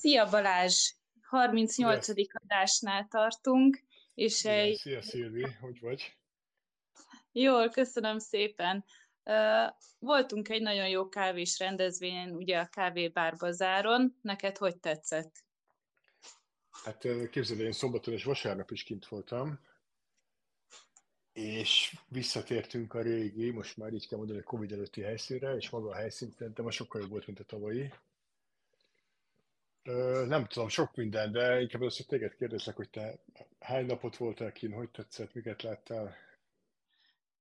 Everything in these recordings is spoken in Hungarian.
Szia Balázs! 38. Szia. adásnál tartunk, és Igen, egy... Szia Szilvi, hogy vagy? Jól, köszönöm szépen. Voltunk egy nagyon jó kávés rendezvényen, ugye a Kávé Bazáron. Neked hogy tetszett? Hát képzeld, én szombaton és vasárnap is kint voltam, és visszatértünk a régi, most már így kell mondani, a Covid előtti helyszínre, és maga a helyszín szerintem sokkal jobb volt, mint a tavalyi. Nem tudom, sok minden, de inkább azt, hogy téged kérdezlek, hogy te hány napot voltál kint, hogy tetszett, miket láttál?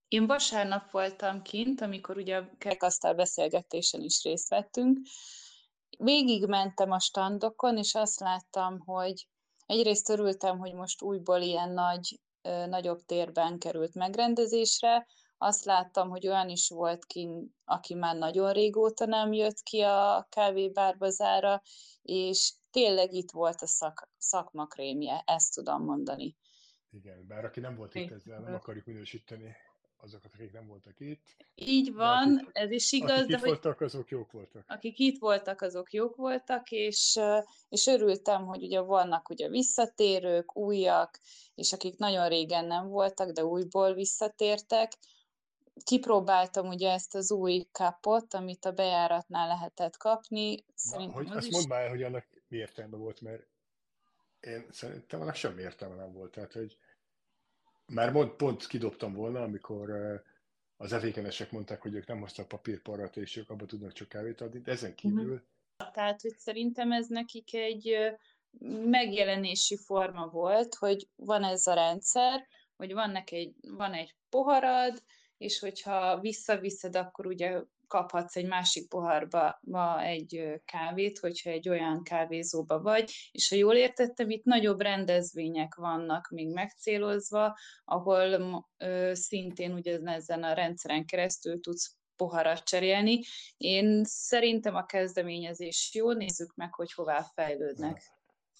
Én vasárnap voltam kint, amikor ugye a kerekasztal beszélgetésen is részt vettünk. Végig mentem a standokon, és azt láttam, hogy egyrészt örültem, hogy most újból ilyen nagy, nagyobb térben került megrendezésre, azt láttam, hogy olyan is volt ki, aki már nagyon régóta nem jött ki a kávébárbazára, és tényleg itt volt a szak, szakmakrémje, ezt tudom mondani. Igen, bár aki nem volt itt ezzel, nem akarjuk minősíteni azokat, akik nem voltak itt. Így van, akik, ez is igaz. Akik de itt hogy voltak, azok jók voltak. Akik itt voltak, azok jók voltak, és, és örültem, hogy ugye vannak ugye visszatérők, újak, és akik nagyon régen nem voltak, de újból visszatértek. Kipróbáltam ugye ezt az új kapot, amit a bejáratnál lehetett kapni. Szerintem Na, hogy, azt is... mondd már, hogy annak mi értelme volt, mert én szerintem annak semmi értelme nem volt. Tehát, hogy már mond, pont kidobtam volna, amikor az evékenesek mondták, hogy ők nem hoztak papírparat, és ők abba tudnak csak kávét adni, de ezen kívül... Uh-huh. Tehát, hogy szerintem ez nekik egy megjelenési forma volt, hogy van ez a rendszer, hogy van, egy, van egy poharad, és hogyha visszaviszed, akkor ugye kaphatsz egy másik poharba ma egy kávét, hogyha egy olyan kávézóba vagy, és ha jól értettem, itt nagyobb rendezvények vannak még megcélozva, ahol ö, szintén ugye ezen a rendszeren keresztül tudsz poharat cserélni. Én szerintem a kezdeményezés jó, nézzük meg, hogy hová fejlődnek.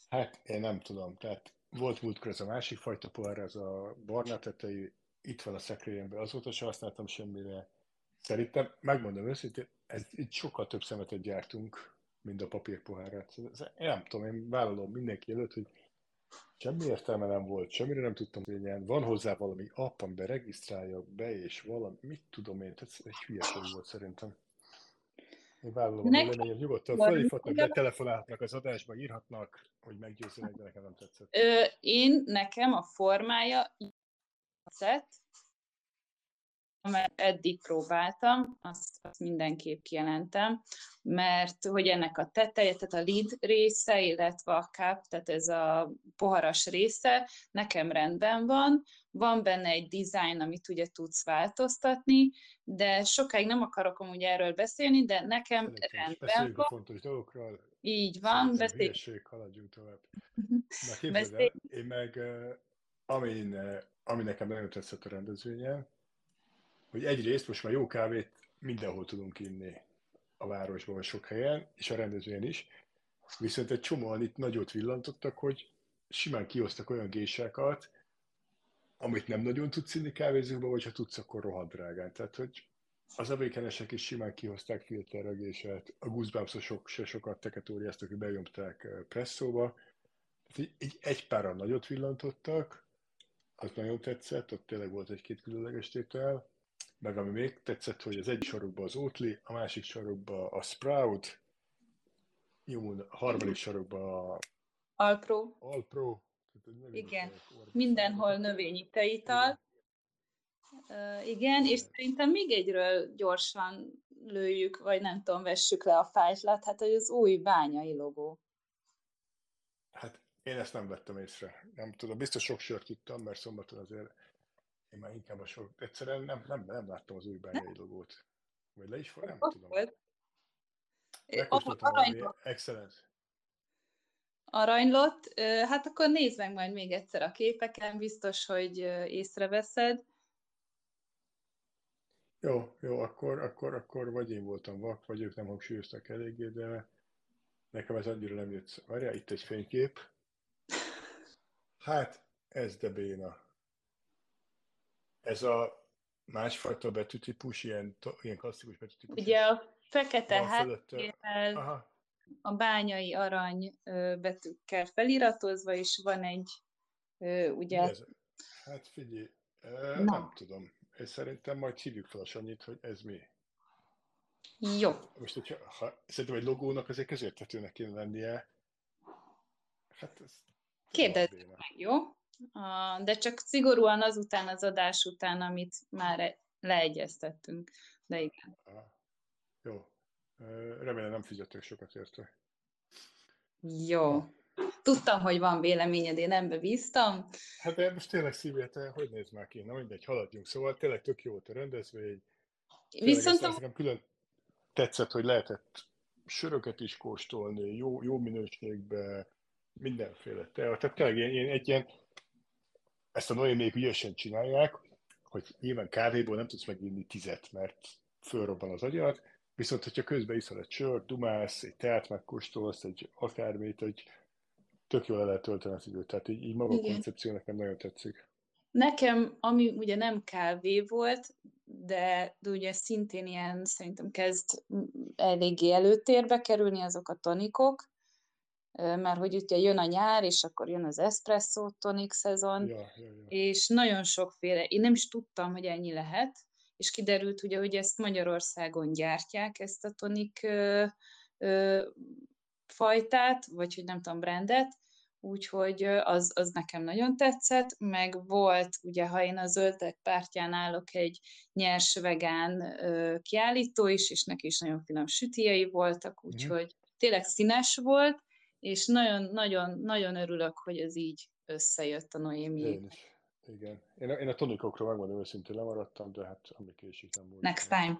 Hát én nem tudom, tehát volt múltkor ez a másik fajta pohár, ez a barna tetejű, itt van a szekrényemben, azóta sem használtam semmire, Szerintem, megmondom őszintén, ez, itt sokkal több szemetet gyártunk, mint a papírpohárát. Ez, én nem tudom, én vállalom mindenki előtt, hogy semmi értelme nem volt, semmire nem tudtam tényleg. Van hozzá valami app, amiben regisztráljak be, és valami, mit tudom én, ez egy hülyeség volt szerintem. Én vállalom a véleményem, nyugodtan felhívhatnak, de telefonálhatnak az adásba, írhatnak, hogy meggyőzzenek, de nekem nem tetszett. Ö, én, nekem a formája tetszett, mert eddig próbáltam, azt, azt mindenképp kijelentem, mert hogy ennek a teteje, tehát a lid része, illetve a cup, tehát ez a poharas része nekem rendben van, van benne egy design, amit ugye tudsz változtatni, de sokáig nem akarok amúgy erről beszélni, de nekem Szerintem rendben beszéljünk van. a fontos dolgokról. Így van. Beszéljünk. haladjunk tovább. Na képzeld el, én meg, amin, ami nekem nagyon tetszett a rendezvényen, hogy egyrészt most már jó kávét mindenhol tudunk inni a városban, vagy sok helyen, és a rendezvényen is, viszont egy csomóan itt nagyot villantottak, hogy simán kihoztak olyan gésákat, amit nem nagyon tudsz inni kávézóba, vagy ha tudsz, akkor rohadt drágán. Tehát, hogy az avékenesek is simán kihozták filterregéset, a guzbámszosok se sokat teketóriáztak, hogy bejömták eh, presszóba. Tehát egy, egy páran nagyot villantottak, az nagyon tetszett, ott tényleg volt egy-két különleges tétel. Meg ami még tetszett, hogy az egyik sarokban az Oatly, a másik sarokban a Sprout, jó, a harmadik sarokban a Alpro. Alpro. Igen, mindenhol növényi teital. Uh, igen, és szerintem még egyről gyorsan lőjük, vagy nem tudom, vessük le a fájtlat, hát hogy az új bányai logó. Hát én ezt nem vettem észre. Nem tudom, biztos sok sört ittam, mert szombaton azért én már inkább a sok... Egyszerűen nem, nem, nem láttam az új bányai logót. Vagy le is fog, nem Ott tudom. Volt. Megkóstoltam excellent. Aranylott, hát akkor nézd meg majd még egyszer a képeken, biztos, hogy észreveszed. Jó, jó, akkor, akkor, akkor vagy én voltam vak, vagy ők nem hangsúlyoztak eléggé, de nekem ez annyira nem jött. Várjál, itt egy fénykép. Hát, ez de béna ez a másfajta betűtípus, ilyen, ilyen klasszikus betűtípus. Ugye a fekete háttér, a bányai arany betűkkel feliratozva, és van egy, ugye... Ez? Hát figyelj, Na. nem tudom. Én szerintem majd hívjuk fel a Sanyit, hogy ez mi. Jó. Most, hogyha, ha, szerintem egy logónak azért közérthetőnek kéne lennie. Hát ez... Kérdezd meg, jó? De csak szigorúan azután az adás után, amit már leegyeztettünk. De igen. Jó. Remélem nem fizettek sokat érte. Jó. Tudtam, hogy van véleményed, én nem bebíztam. Hát de most tényleg szívét, hogy néz már ki? Na mindegy, haladjunk. Szóval tényleg tök jó a rendezvény. Viszont a... külön tetszett, hogy lehetett söröket is kóstolni, jó, jó minőségben, mindenféle te. Tehát tényleg ilyen, ilyen, egy ilyen, ezt a noémiék ügyesen csinálják, hogy nyilván kávéból nem tudsz meginni tizet, mert fölrobban az agyat, viszont hogyha közben iszol egy sört, dumálsz, egy teát megkóstolsz, egy akármit, hogy tök jól lehet tölteni az időt. Tehát így, így maga Igen. a koncepció nekem nagyon tetszik. Nekem, ami ugye nem kávé volt, de, de ugye szintén ilyen szerintem kezd eléggé előtérbe kerülni azok a tonikok, mert hogy ugye jön a nyár, és akkor jön az espresso tonik szezon, ja, ja, ja. és nagyon sokféle, én nem is tudtam, hogy ennyi lehet, és kiderült ugye, hogy ezt Magyarországon gyártják, ezt a tonik ö, ö, fajtát, vagy hogy nem tudom, brandet, úgyhogy az, az nekem nagyon tetszett, meg volt, ugye, ha én a zöldek pártján állok, egy nyers vegán ö, kiállító is, és neki is nagyon finom sütiei voltak, mhm. úgyhogy mm. tényleg színes volt, és nagyon-nagyon nagyon örülök, hogy ez így összejött a Noémi. Én. Igen. Én a, én a tonikokról megmondom őszintén lemaradtam, de hát ami késik nem volt. Next time.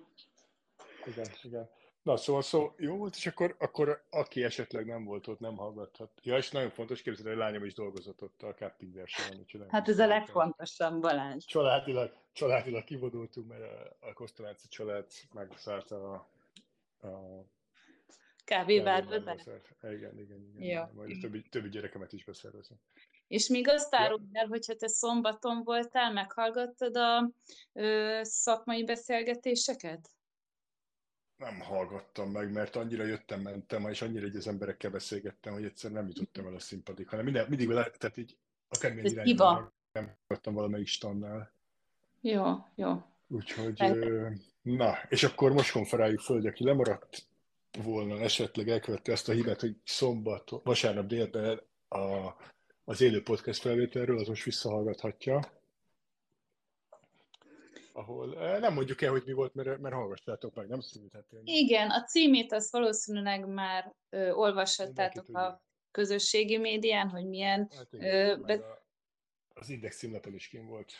Igen, igen. Na, szóval szó, jó volt, és akkor, akkor aki esetleg nem volt ott, nem hallgathat. Ja, és nagyon fontos, képzeld, hogy a lányom is dolgozott ott a camping versenyen. Hát ez a legfontosabb, Balázs. Családilag, családilag kivonultunk, mert a, a Kosztolánci család megszállta a, a kávévárba. Igen, igen, igen. Jó. Majd a többi, többi gyerekemet is beszervezem. És még azt áruld el, hogyha te szombaton voltál, meghallgattad a ö, szakmai beszélgetéseket? Nem hallgattam meg, mert annyira jöttem, mentem, és annyira egy az emberekkel beszélgettem, hogy egyszer nem jutottam el a színpadig, hanem minden, mindig, tehát így akármilyen irányban nem hallgattam valamelyik stannál. Jó, jó. Úgyhogy, ö, na, és akkor most konferáljuk föl, aki lemaradt volna, esetleg elkövette azt a hibát, hogy szombat, vasárnap délben a az élő podcast felvételről, az most visszahallgathatja, ahol eh, nem mondjuk el, hogy mi volt, mert, mert hallgassátok meg, nem szűnhetén. Igen, a címét azt valószínűleg már ö, olvashattátok a közösségi médián, hogy milyen... Hát igen, ö, be... a, az Index címlapon is kim volt.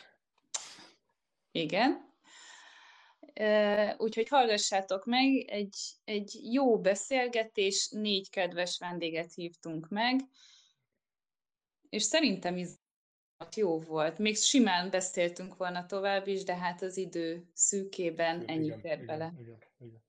Igen. Úgyhogy hallgassátok meg, egy, egy jó beszélgetés, négy kedves vendéget hívtunk meg, és szerintem is jó volt. Még simán beszéltünk volna tovább is, de hát az idő szűkében ennyi igen, fér bele. Igen, igen, igen.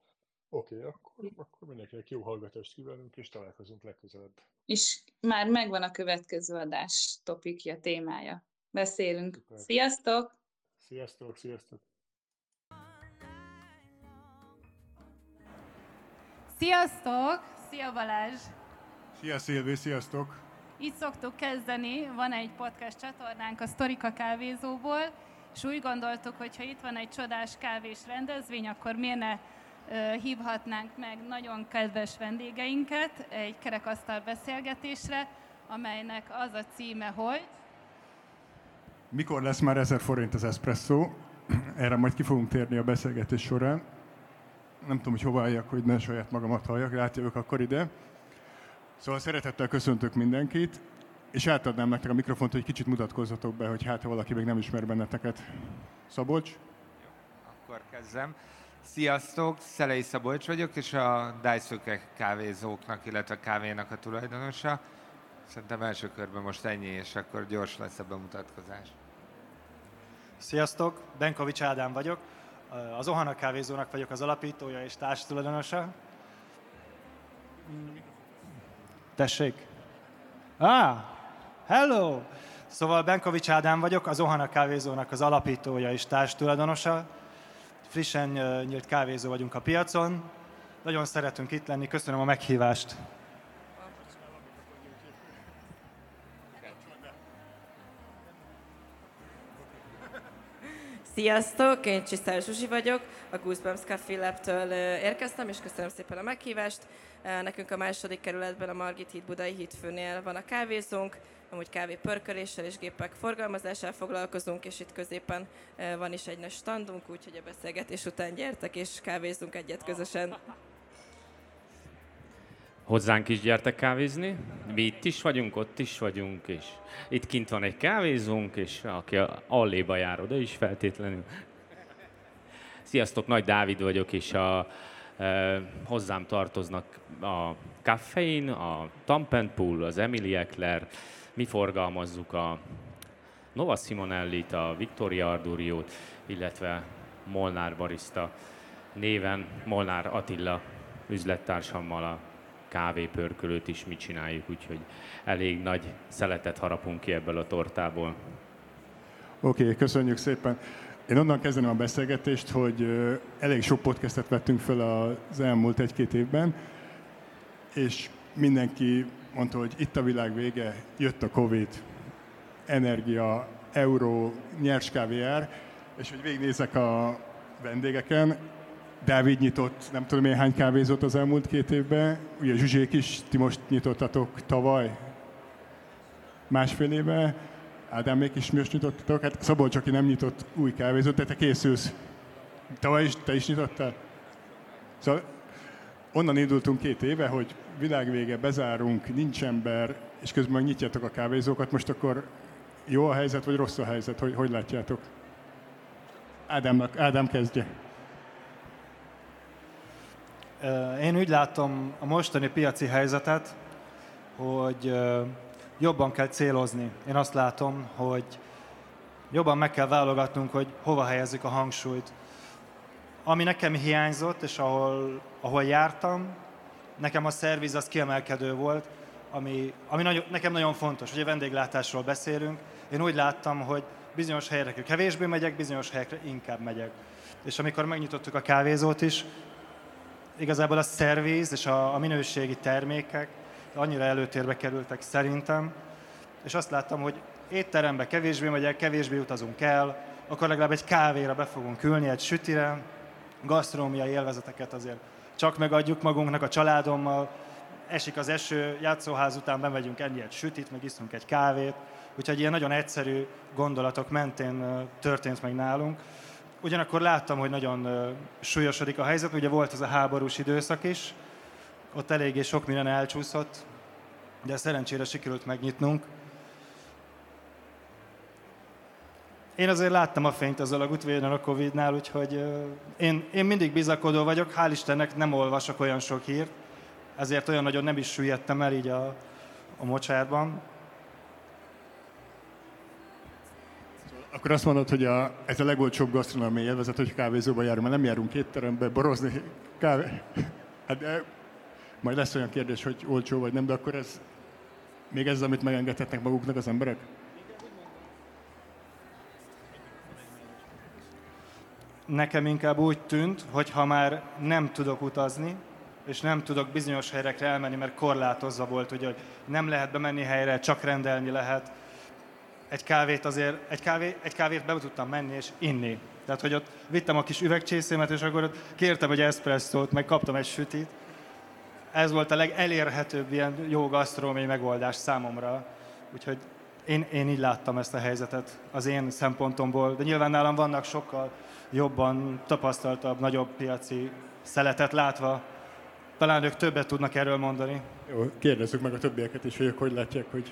Oké, okay, akkor, akkor mindenkinek jó hallgatást kívánunk, és találkozunk legközelebb. És már megvan a következő adás topikja, témája. Beszélünk. Super. Sziasztok! Sziasztok, sziasztok! Sziasztok! Szia Balázs! Szia Szilvi, sziasztok! Így szoktuk kezdeni, van egy podcast csatornánk a Sztorika kávézóból, és úgy gondoltuk, hogy ha itt van egy csodás kávés rendezvény, akkor miért ne hívhatnánk meg nagyon kedves vendégeinket egy kerekasztal beszélgetésre, amelynek az a címe, hogy... Mikor lesz már 1000 forint az espresso? Erre majd ki fogunk térni a beszélgetés során. Nem tudom, hogy hova álljak, hogy ne saját magamat halljak, átjövök akkor ide. Szóval szeretettel köszöntök mindenkit, és átadnám nektek a mikrofont, hogy kicsit mutatkozzatok be, hogy hát ha valaki még nem ismer benneteket. Szabolcs? Jó, akkor kezdem. Sziasztok, Szelei Szabolcs vagyok, és a Dájszöke kávézóknak, illetve kávénak a tulajdonosa. Szerintem első körben most ennyi, és akkor gyors lesz a bemutatkozás. Sziasztok, Benkovics Ádám vagyok. Az Ohana kávézónak vagyok az alapítója és társtulajdonosa. Tessék? Ah, hello! Szóval Benkovics Ádám vagyok, az Ohana kávézónak az alapítója és társtulajdonosa. Frissen nyílt kávézó vagyunk a piacon. Nagyon szeretünk itt lenni, köszönöm a meghívást. Sziasztok, én Csisztál Zsuzsi vagyok, a Goosebumps Café Lab-től érkeztem, és köszönöm szépen a meghívást. Nekünk a második kerületben, a Margit híd Budai hídfőnél van a kávézónk, amúgy kávé pörköléssel és gépek forgalmazásával foglalkozunk, és itt középen van is egy standunk, úgyhogy a beszélgetés után gyertek, és kávézzunk egyet közösen. Hozzánk is gyertek kávézni. Mi itt is vagyunk, ott is vagyunk, és itt kint van egy kávézónk, és aki alléba jár oda is feltétlenül. Sziasztok, Nagy Dávid vagyok, és a, e, hozzám tartoznak a Caffein, a Tampenpool, az Emily Eckler, mi forgalmazzuk a Nova Simonellit, a Victoria Arduriót, illetve Molnár Barista néven Molnár Attila üzlettársammal a kávépörkölőt is mi csináljuk, úgyhogy elég nagy szeletet harapunk ki ebből a tortából. Oké, okay, köszönjük szépen. Én onnan kezdeném a beszélgetést, hogy elég sok podcastet vettünk fel az elmúlt egy-két évben, és mindenki mondta, hogy itt a világ vége, jött a Covid, energia, euró, nyers kávéár, és hogy végignézek a vendégeken, Dávid nyitott nem tudom én hány kávézót az elmúlt két évben, ugye Zsuzsék is, ti most nyitottatok tavaly, másfél éve, még is most nyitottatok, hát Szabolcs, aki nem nyitott új kávézót, de te készülsz. Tavaly is, te is nyitottál? Szóval onnan indultunk két éve, hogy világvége, bezárunk, nincs ember, és közben meg nyitjátok a kávézókat, most akkor jó a helyzet, vagy rossz a helyzet? Hogy, hogy látjátok? Ádámnak, Ádám kezdje. Én úgy látom a mostani piaci helyzetet, hogy jobban kell célozni. Én azt látom, hogy jobban meg kell válogatnunk, hogy hova helyezzük a hangsúlyt. Ami nekem hiányzott, és ahol, ahol jártam, nekem a szerviz az kiemelkedő volt, ami, ami nagyon, nekem nagyon fontos, a vendéglátásról beszélünk. Én úgy láttam, hogy bizonyos helyekre kevésbé megyek, bizonyos helyekre inkább megyek. És amikor megnyitottuk a kávézót is, igazából a szerviz és a, a minőségi termékek annyira előtérbe kerültek szerintem, és azt láttam, hogy étterembe kevésbé megyek, kevésbé utazunk el, akkor legalább egy kávéra be fogunk ülni, egy sütire, gasztronómiai élvezeteket azért csak megadjuk magunknak a családommal, esik az eső, játszóház után bemegyünk enni egy sütit, meg iszunk egy kávét, úgyhogy ilyen nagyon egyszerű gondolatok mentén történt meg nálunk. Ugyanakkor láttam, hogy nagyon súlyosodik a helyzet, ugye volt ez a háborús időszak is, ott eléggé sok minden elcsúszott, de szerencsére sikerült megnyitnunk. Én azért láttam a fényt az alagútvégén a Covid-nál, úgyhogy én, én mindig bizakodó vagyok, hál' Istennek nem olvasok olyan sok hírt, ezért olyan nagyon nem is süllyedtem el így a, a mocsárban. Akkor azt mondod, hogy a, ez a legolcsóbb gasztronómiai élvezet, hogy kávézóba járunk, mert nem járunk étterembe, borozni, kávé. Hát de, majd lesz olyan kérdés, hogy olcsó vagy nem, de akkor ez még ez, amit megengedhetnek maguknak az emberek? Nekem inkább úgy tűnt, hogy ha már nem tudok utazni, és nem tudok bizonyos helyekre elmenni, mert korlátozva volt, ugye, hogy nem lehet bemenni helyre, csak rendelni lehet, egy kávét azért, egy, kávé, egy kávét be tudtam menni és inni. Tehát, hogy ott vittem a kis üvegcsészémet, és akkor ott kértem egy eszpresszót, meg kaptam egy sütit. Ez volt a legelérhetőbb ilyen jó gasztronómiai megoldás számomra. Úgyhogy én, én így láttam ezt a helyzetet az én szempontomból, de nyilván nálam vannak sokkal jobban tapasztaltabb, nagyobb piaci szeletet látva. Talán ők többet tudnak erről mondani. Jó, kérdezzük meg a többieket is, hogy ők hogy látják, hogy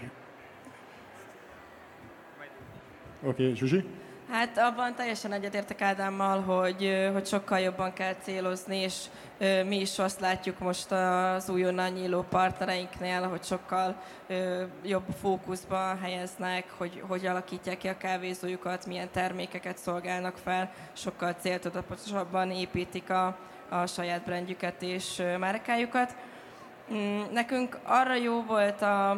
Oké, okay, Zsuzsi? Hát abban teljesen egyetértek Ádámmal, hogy, hogy sokkal jobban kell célozni, és mi is azt látjuk most az újonnan nyíló partnereinknél, hogy sokkal jobb fókuszba helyeznek, hogy hogy alakítják ki a kávézójukat, milyen termékeket szolgálnak fel, sokkal céltudatosabban építik a, a saját brandjüket és márkájukat. Mm, nekünk arra jó volt a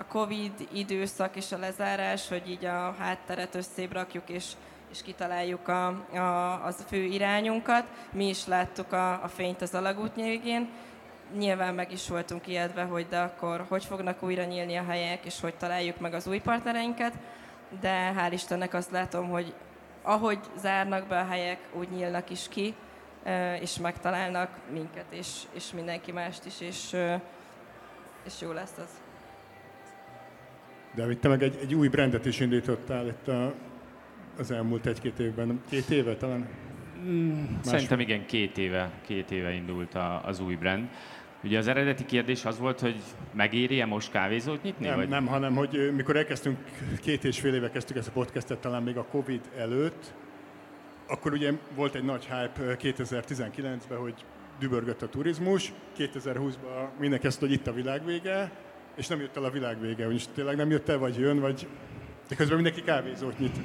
a Covid időszak és a lezárás, hogy így a hátteret összébb rakjuk, és, és kitaláljuk a, a, az fő irányunkat. Mi is láttuk a, a fényt az alagút végén. Nyilván meg is voltunk ijedve, hogy de akkor hogy fognak újra nyílni a helyek, és hogy találjuk meg az új partnereinket. De hál' Istennek azt látom, hogy ahogy zárnak be a helyek, úgy nyílnak is ki, és megtalálnak minket, és, és mindenki mást is, és, és jó lesz az. De te meg egy, egy új brandet is indítottál itt a, az elmúlt egy-két évben, két éve talán? Mm, szerintem igen, két éve, két éve indult a, az új brand. Ugye az eredeti kérdés az volt, hogy megéri-e most kávézót nyitni? Nem, vagy? nem, hanem hogy mikor elkezdtünk, két és fél éve kezdtük ezt a podcastet, talán még a Covid előtt, akkor ugye volt egy nagy hype 2019-ben, hogy dübörgött a turizmus, 2020-ban mindenki ezt, hogy itt a világ vége, és nem jött el a világ vége, úgyis tényleg nem jött el, vagy jön, vagy... De közben mindenki kávézót nyit.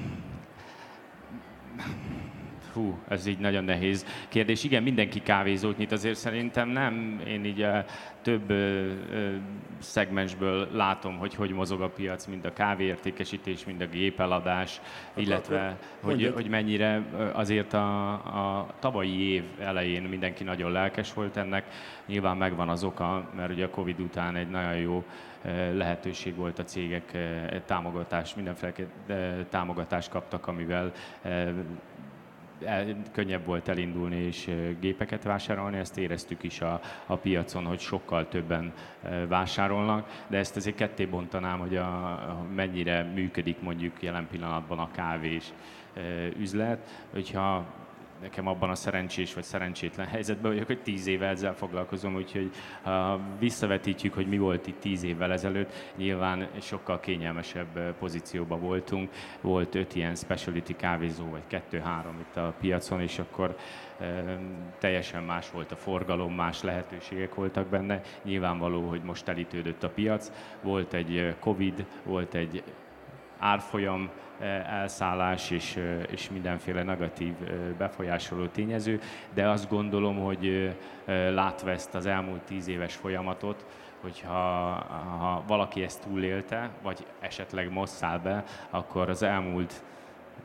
Hú, ez így nagyon nehéz kérdés. Igen, mindenki kávézót nyit, azért szerintem nem. Én így a több ö, ö, szegmensből látom, hogy hogy mozog a piac, mind a kávéértékesítés, mind a gépeladás, akkor illetve hogy, hogy mennyire azért a, a tavalyi év elején mindenki nagyon lelkes volt ennek. Nyilván megvan az oka, mert ugye a Covid után egy nagyon jó lehetőség volt a cégek támogatás, mindenféle támogatást kaptak, amivel könnyebb volt elindulni és gépeket vásárolni, ezt éreztük is a, a piacon, hogy sokkal többen vásárolnak, de ezt azért ketté bontanám, hogy a, a mennyire működik mondjuk jelen pillanatban a kávés üzlet, hogyha nekem abban a szerencsés vagy szerencsétlen helyzetben vagyok, hogy tíz éve ezzel foglalkozom, úgyhogy ha visszavetítjük, hogy mi volt itt tíz évvel ezelőtt, nyilván sokkal kényelmesebb pozícióban voltunk. Volt öt ilyen specialty kávézó, vagy kettő-három itt a piacon, és akkor teljesen más volt a forgalom, más lehetőségek voltak benne. Nyilvánvaló, hogy most elítődött a piac. Volt egy Covid, volt egy árfolyam elszállás és, és mindenféle negatív befolyásoló tényező, de azt gondolom, hogy látva ezt az elmúlt tíz éves folyamatot, hogyha ha valaki ezt túlélte, vagy esetleg most száll be, akkor az elmúlt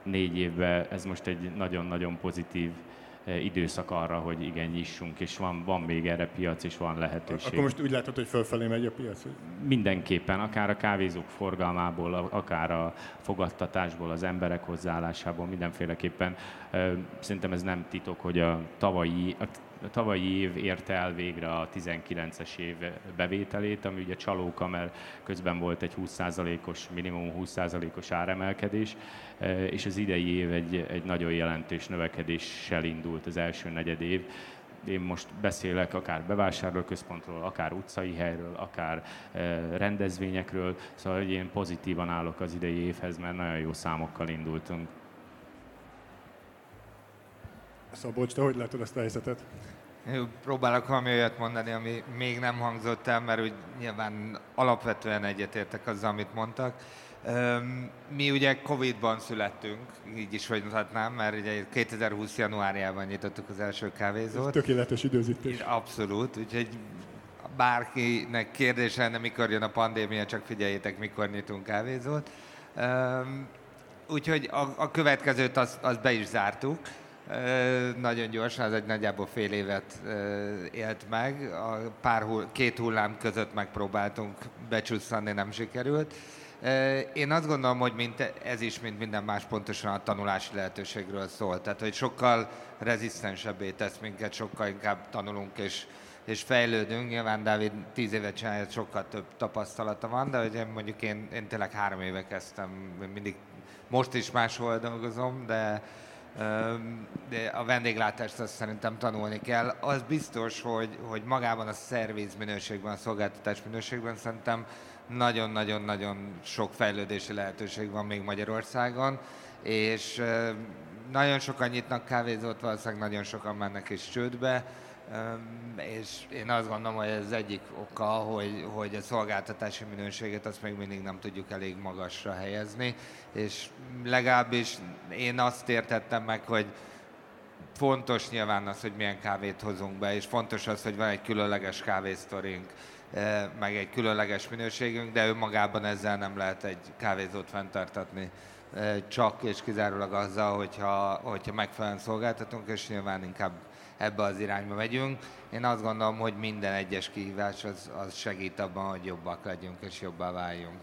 négy évben ez most egy nagyon-nagyon pozitív Eh, időszak arra, hogy igen, nyissunk, és van, van még erre piac, és van lehetőség. Akkor most úgy látod, hogy fölfelé megy a piac? Mindenképpen, akár a kávézók forgalmából, akár a fogadtatásból, az emberek hozzáállásából, mindenféleképpen. Szerintem ez nem titok, hogy a tavalyi, a tavalyi év érte el végre a 19-es év bevételét, ami ugye csalóka, mert közben volt egy 20%-os, minimum 20%-os áremelkedés, e, és az idei év egy, egy nagyon jelentős növekedéssel indult az első negyed év. Én most beszélek akár bevásárlóközpontról, akár utcai helyről, akár e, rendezvényekről, szóval hogy én pozitívan állok az idei évhez, mert nagyon jó számokkal indultunk. Szabolcs, te hogy látod ezt a helyzetet? Próbálok valami olyat mondani, ami még nem hangzott el, mert úgy nyilván alapvetően egyetértek azzal, amit mondtak. Mi ugye Covid-ban születtünk, így is hogy mondhatnám, mert ugye 2020. januárjában nyitottuk az első kávézót. Ez tökéletes időzítés. Abszolút, úgyhogy bárkinek kérdése lenne, mikor jön a pandémia, csak figyeljétek, mikor nyitunk kávézót. Úgyhogy a, a következőt azt az be is zártuk nagyon gyorsan, ez egy nagyjából fél évet élt meg. A pár hull, két hullám között megpróbáltunk becsusszanni, nem sikerült. Én azt gondolom, hogy mint ez is, mint minden más pontosan a tanulási lehetőségről szól. Tehát, hogy sokkal rezisztensebbé tesz minket, sokkal inkább tanulunk és, és fejlődünk. Nyilván Dávid tíz évet csinálja, sokkal több tapasztalata van, de hogy mondjuk én, én tényleg három éve kezdtem, mindig most is máshol dolgozom, de de a vendéglátást azt szerintem tanulni kell. Az biztos, hogy, hogy magában a szerviz minőségben, a szolgáltatás minőségben szerintem nagyon-nagyon-nagyon sok fejlődési lehetőség van még Magyarországon, és nagyon sokan nyitnak kávézót, valószínűleg nagyon sokan mennek is csődbe, és én azt gondolom, hogy ez egyik oka, hogy, hogy a szolgáltatási minőséget azt még mindig nem tudjuk elég magasra helyezni, és legalábbis én azt értettem meg, hogy fontos nyilván az, hogy milyen kávét hozunk be, és fontos az, hogy van egy különleges kávésztorink, meg egy különleges minőségünk, de önmagában ezzel nem lehet egy kávézót fenntartatni. Csak és kizárólag azzal, hogyha, hogyha megfelelően szolgáltatunk, és nyilván inkább ebbe az irányba megyünk. Én azt gondolom, hogy minden egyes kihívás az, az segít abban, hogy jobbak legyünk és jobbá váljunk.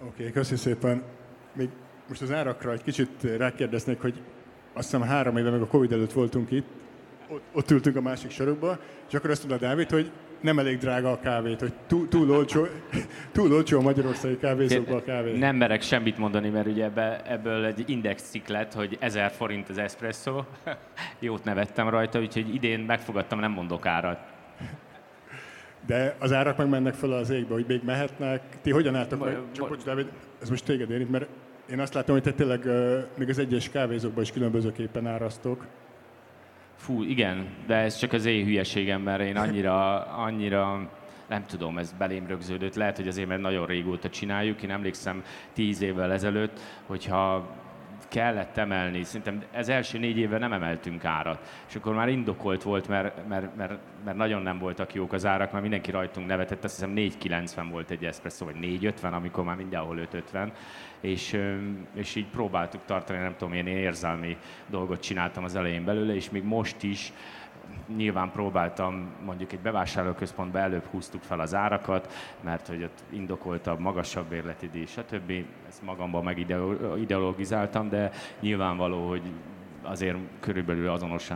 Oké, okay, köszi szépen. Még most az árakra egy kicsit rákérdeznék, hogy azt hiszem három éve meg a Covid előtt voltunk itt, ott, ott ültünk a másik sorokba, és akkor azt mondta Dávid, hogy nem elég drága a kávét, hogy túl, túl, olcsó, túl olcsó a magyarországi kávézókban a kávé. Nem merek semmit mondani, mert ugye ebbe, ebből egy index cikk lett, hogy 1000 forint az espresso. Jót nevettem rajta, úgyhogy idén megfogadtam, nem mondok árat. De az árak meg mennek fel az égbe, hogy még mehetnek. Ti hogyan álltok meg? Csak bocs, Dávid, ez most téged érint, mert én azt látom, hogy te tényleg még az egyes kávézókban is különbözőképpen árasztok. Fú, igen, de ez csak az én hülyeségem, mert én annyira, annyira nem tudom, ez belém rögződött. Lehet, hogy azért, mert nagyon régóta csináljuk. Én emlékszem tíz évvel ezelőtt, hogyha kellett emelni, szerintem ez első négy évben nem emeltünk árat. És akkor már indokolt volt, mert, mert, mert, mert nagyon nem voltak jók az árak, mert mindenki rajtunk nevetett, azt hiszem 4,90 volt egy espresso, vagy 4,50, amikor már mindenhol 5,50 és, és így próbáltuk tartani, nem tudom, én érzelmi dolgot csináltam az elején belőle, és még most is nyilván próbáltam mondjuk egy bevásárlóközpontba előbb húztuk fel az árakat, mert hogy ott indokoltabb, magasabb bérleti díj, stb. Ezt magamban megideologizáltam, de nyilvánvaló, hogy azért körülbelül azonos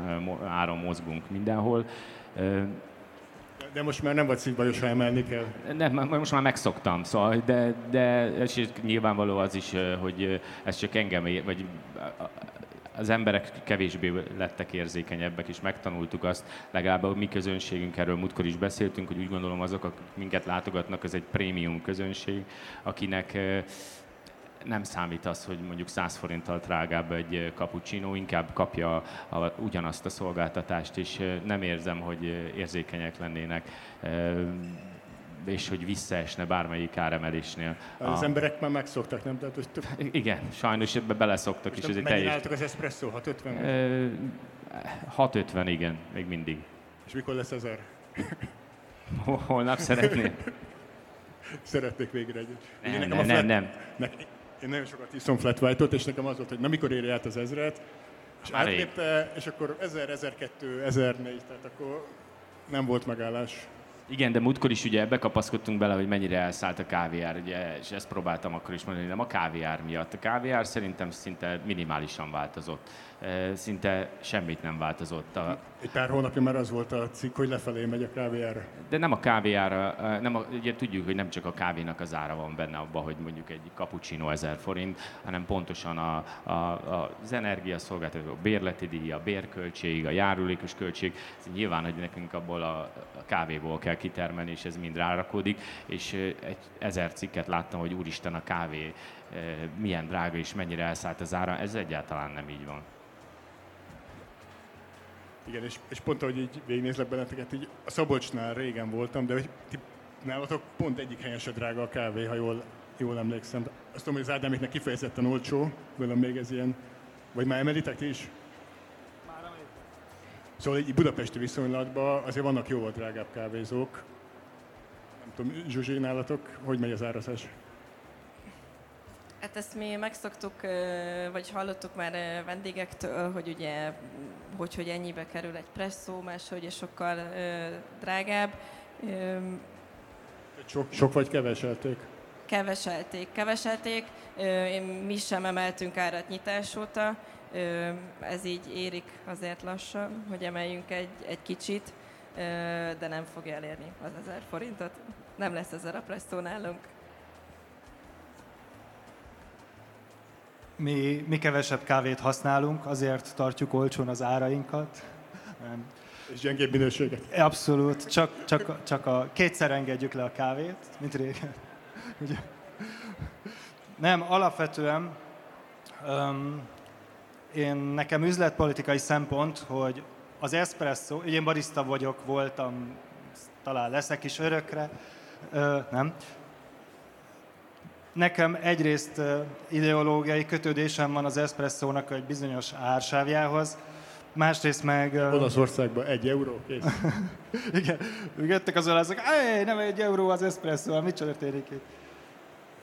áron mozgunk mindenhol. De most már nem vagy szívbajos, ha emelni kell. Nem, most már megszoktam, szóval, de, de és nyilvánvaló az is, hogy ez csak engem, vagy az emberek kevésbé lettek érzékenyebbek, és megtanultuk azt, legalább a mi közönségünk, erről múltkor is beszéltünk, hogy úgy gondolom azok, akik minket látogatnak, ez egy prémium közönség, akinek nem számít az, hogy mondjuk 100 forinttal drágább egy cappuccino, inkább kapja a, a, ugyanazt a szolgáltatást, és nem érzem, hogy érzékenyek lennének és hogy visszaesne bármelyik áremelésnél. Az a... emberek már megszoktak, nem? Tehát, hogy több... Igen, sajnos ebbe beleszoktak. Most és ez teljes... álltok az espresso? 650? 650, igen, még mindig. És mikor lesz ezer? Holnap szeretnél? Szeretnék végre egy. Nem, nem, nem, flat... nem. Én nagyon sokat iszom flat white-ot, és nekem az volt, hogy nem mikor érje át az ezret, és átlépte, és akkor 1000, 1002, 1004, tehát akkor nem volt megállás. Igen, de múltkor is ugye bekapaszkodtunk bele, hogy mennyire elszállt a káviár, ugye, és ezt próbáltam akkor is mondani, nem a káviár miatt. A káviár szerintem szinte minimálisan változott. Szinte semmit nem változott. A... Egy pár hónapja már az volt a cikk, hogy lefelé megy a káviár. De nem a káviára, nem a, ugye tudjuk, hogy nem csak a kávénak az ára van benne abban, hogy mondjuk egy cappuccino 1000 forint, hanem pontosan a, a, a, az energiaszolgáltató, a bérleti díj, a bérköltség, a járulékos költség. Ez nyilván, hogy nekünk abból a, a kávéból kell kitermelni, és ez mind rárakódik, és egy ezer cikket láttam, hogy úristen a kávé milyen drága és mennyire elszállt az ára, ez egyáltalán nem így van. Igen, és, és pont ahogy így végignézlek benneteket, így a Szabolcsnál régen voltam, de hogy ti, nálatok pont egyik helyen se drága a kávé, ha jól, jól emlékszem. Azt tudom, hogy az Ádáméknek kifejezetten olcsó, velem még ez ilyen, vagy már emelitek ti is? Szóval így budapesti viszonylatban azért vannak jóval drágább kávézók. Nem tudom, Zsuzsi, nálatok hogy megy az árazás? Hát ezt mi megszoktuk, vagy hallottuk már vendégektől, hogy ugye, hogy, hogy ennyibe kerül egy presszó, más, hogy sokkal drágább. Sok, sok vagy keveselték? Keveselték, keveselték. Mi sem emeltünk árat nyitás óta. Ez így érik azért lassan, hogy emeljünk egy, egy kicsit, de nem fogja elérni az ezer forintot. Nem lesz ezer a presszó nálunk. Mi, mi kevesebb kávét használunk, azért tartjuk olcsón az árainkat. Nem. És gyengébb minőséget. Abszolút, csak, csak, csak a, kétszer engedjük le a kávét, mint régen. Ugye? Nem, alapvetően um, én nekem üzletpolitikai szempont, hogy az espresso, én barista vagyok, voltam, talán leszek is örökre, ö, nem? Nekem egyrészt ideológiai kötődésem van az eszpresszónak egy bizonyos ársávjához, Másrészt meg... Olaszországban egy euró, kész. Igen, jöttek az olaszok, nem egy euró az espresso, mit történik itt?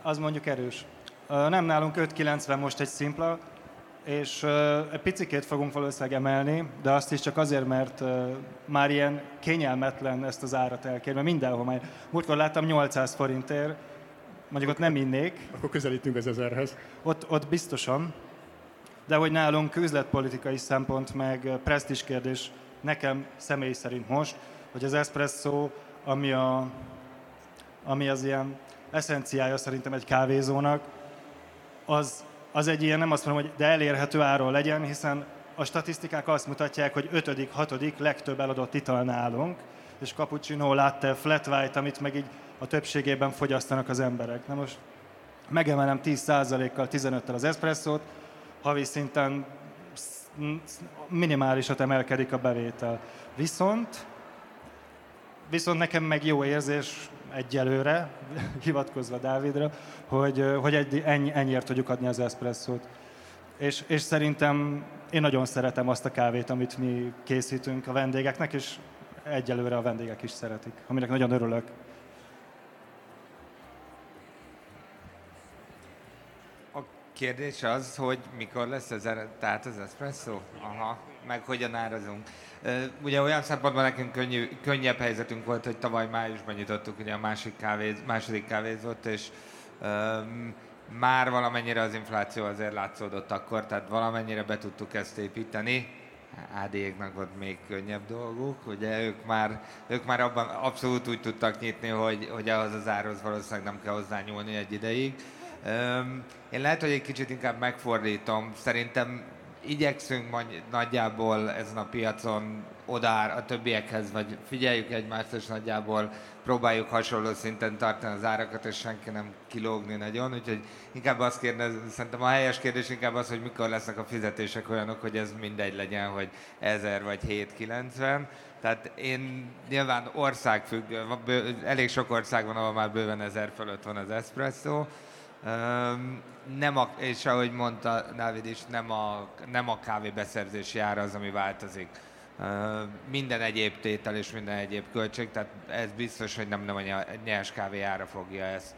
Az mondjuk erős. Nem nálunk 5,90 most egy szimpla, és egy picikét fogunk valószínűleg emelni, de azt is csak azért, mert már ilyen kényelmetlen ezt az árat elkérni, mert mindenhol már. Múltkor láttam 800 forintért, mondjuk ott nem innék. Akkor közelítünk az ezerhez. Ott, ott biztosan, de hogy nálunk üzletpolitikai szempont, meg presztis kérdés nekem személy szerint most, hogy az espresso, ami, a, ami az ilyen eszenciája szerintem egy kávézónak, az, az egy ilyen, nem azt mondom, hogy de elérhető áron legyen, hiszen a statisztikák azt mutatják, hogy ötödik, hatodik legtöbb eladott ital nálunk, és cappuccino, latte, flat white, amit meg így a többségében fogyasztanak az emberek. Na most megemelem 10%-kal, 15-tel az espresszót, havi szinten minimálisat emelkedik a bevétel. Viszont, viszont nekem meg jó érzés egyelőre, hivatkozva Dávidra, hogy, hogy egy, ennyi, ennyiért tudjuk adni az eszpresszót. És, és szerintem én nagyon szeretem azt a kávét, amit mi készítünk a vendégeknek, és egyelőre a vendégek is szeretik, aminek nagyon örülök. Kérdés az, hogy mikor lesz ez, tehát az espresso? Aha, meg hogyan árazunk. Ugye olyan szempontból nekünk könnyű, könnyebb helyzetünk volt, hogy tavaly májusban nyitottuk ugye a másik kávéz, második kávézót, és um, már valamennyire az infláció azért látszódott akkor, tehát valamennyire be tudtuk ezt építeni. AD-éknak volt még könnyebb dolguk, ugye ők már, ők már abban abszolút úgy tudtak nyitni, hogy, hogy ahhoz az árhoz valószínűleg nem kell hozzá nyúlni egy ideig. Én lehet, hogy egy kicsit inkább megfordítom. Szerintem igyekszünk majd nagyjából ezen a piacon odár a többiekhez, vagy figyeljük egymást, és nagyjából próbáljuk hasonló szinten tartani az árakat, és senki nem kilógni nagyon. Úgyhogy inkább azt kérdez, szerintem a helyes kérdés inkább az, hogy mikor lesznek a fizetések olyanok, hogy ez mindegy legyen, hogy 1000 vagy 790. Tehát én nyilván országfüggő, elég sok ország van, ahol már bőven 1000 fölött van az espresso, nem a, és ahogy mondta Dávid is, nem a, nem a kávébeszerzési ára az, ami változik. Minden egyéb tétel és minden egyéb költség, tehát ez biztos, hogy nem, nem a nyers kávé ára fogja ezt,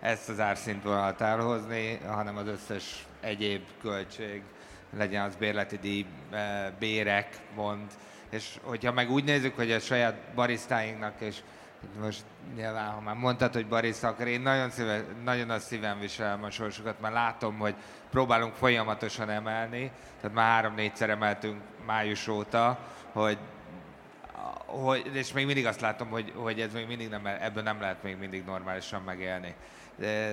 ezt az árszintvonalat elhozni, hanem az összes egyéb költség, legyen az bérleti díj, bérek, mond, és hogyha meg úgy nézzük, hogy a saját barisztáinknak és most nyilván, ha már mondtad, hogy barista, akkor én nagyon, szíve, nagyon a szívem viselem a sorsokat, mert látom, hogy próbálunk folyamatosan emelni, tehát már három-négyszer emeltünk május óta, hogy, hogy, és még mindig azt látom, hogy, hogy ez még mindig nem, ebből nem lehet még mindig normálisan megélni.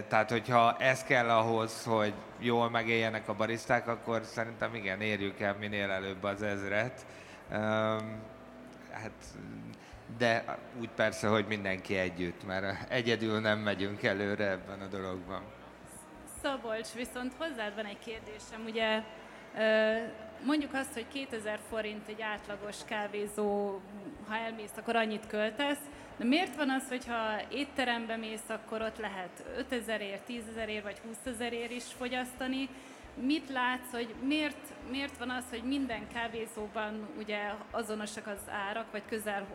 Tehát, hogyha ez kell ahhoz, hogy jól megéljenek a bariszták, akkor szerintem igen, érjük el minél előbb az ezret. Um, hát de úgy persze, hogy mindenki együtt, mert egyedül nem megyünk előre ebben a dologban. Szabolcs, viszont hozzád van egy kérdésem, ugye mondjuk azt, hogy 2000 forint egy átlagos kávézó, ha elmész, akkor annyit költesz, de miért van az, hogyha étterembe mész, akkor ott lehet 5000ért, 10.000ért vagy 20.000ért is fogyasztani, mit látsz, hogy miért, miért van az, hogy minden kávézóban ugye azonosak az árak, vagy közel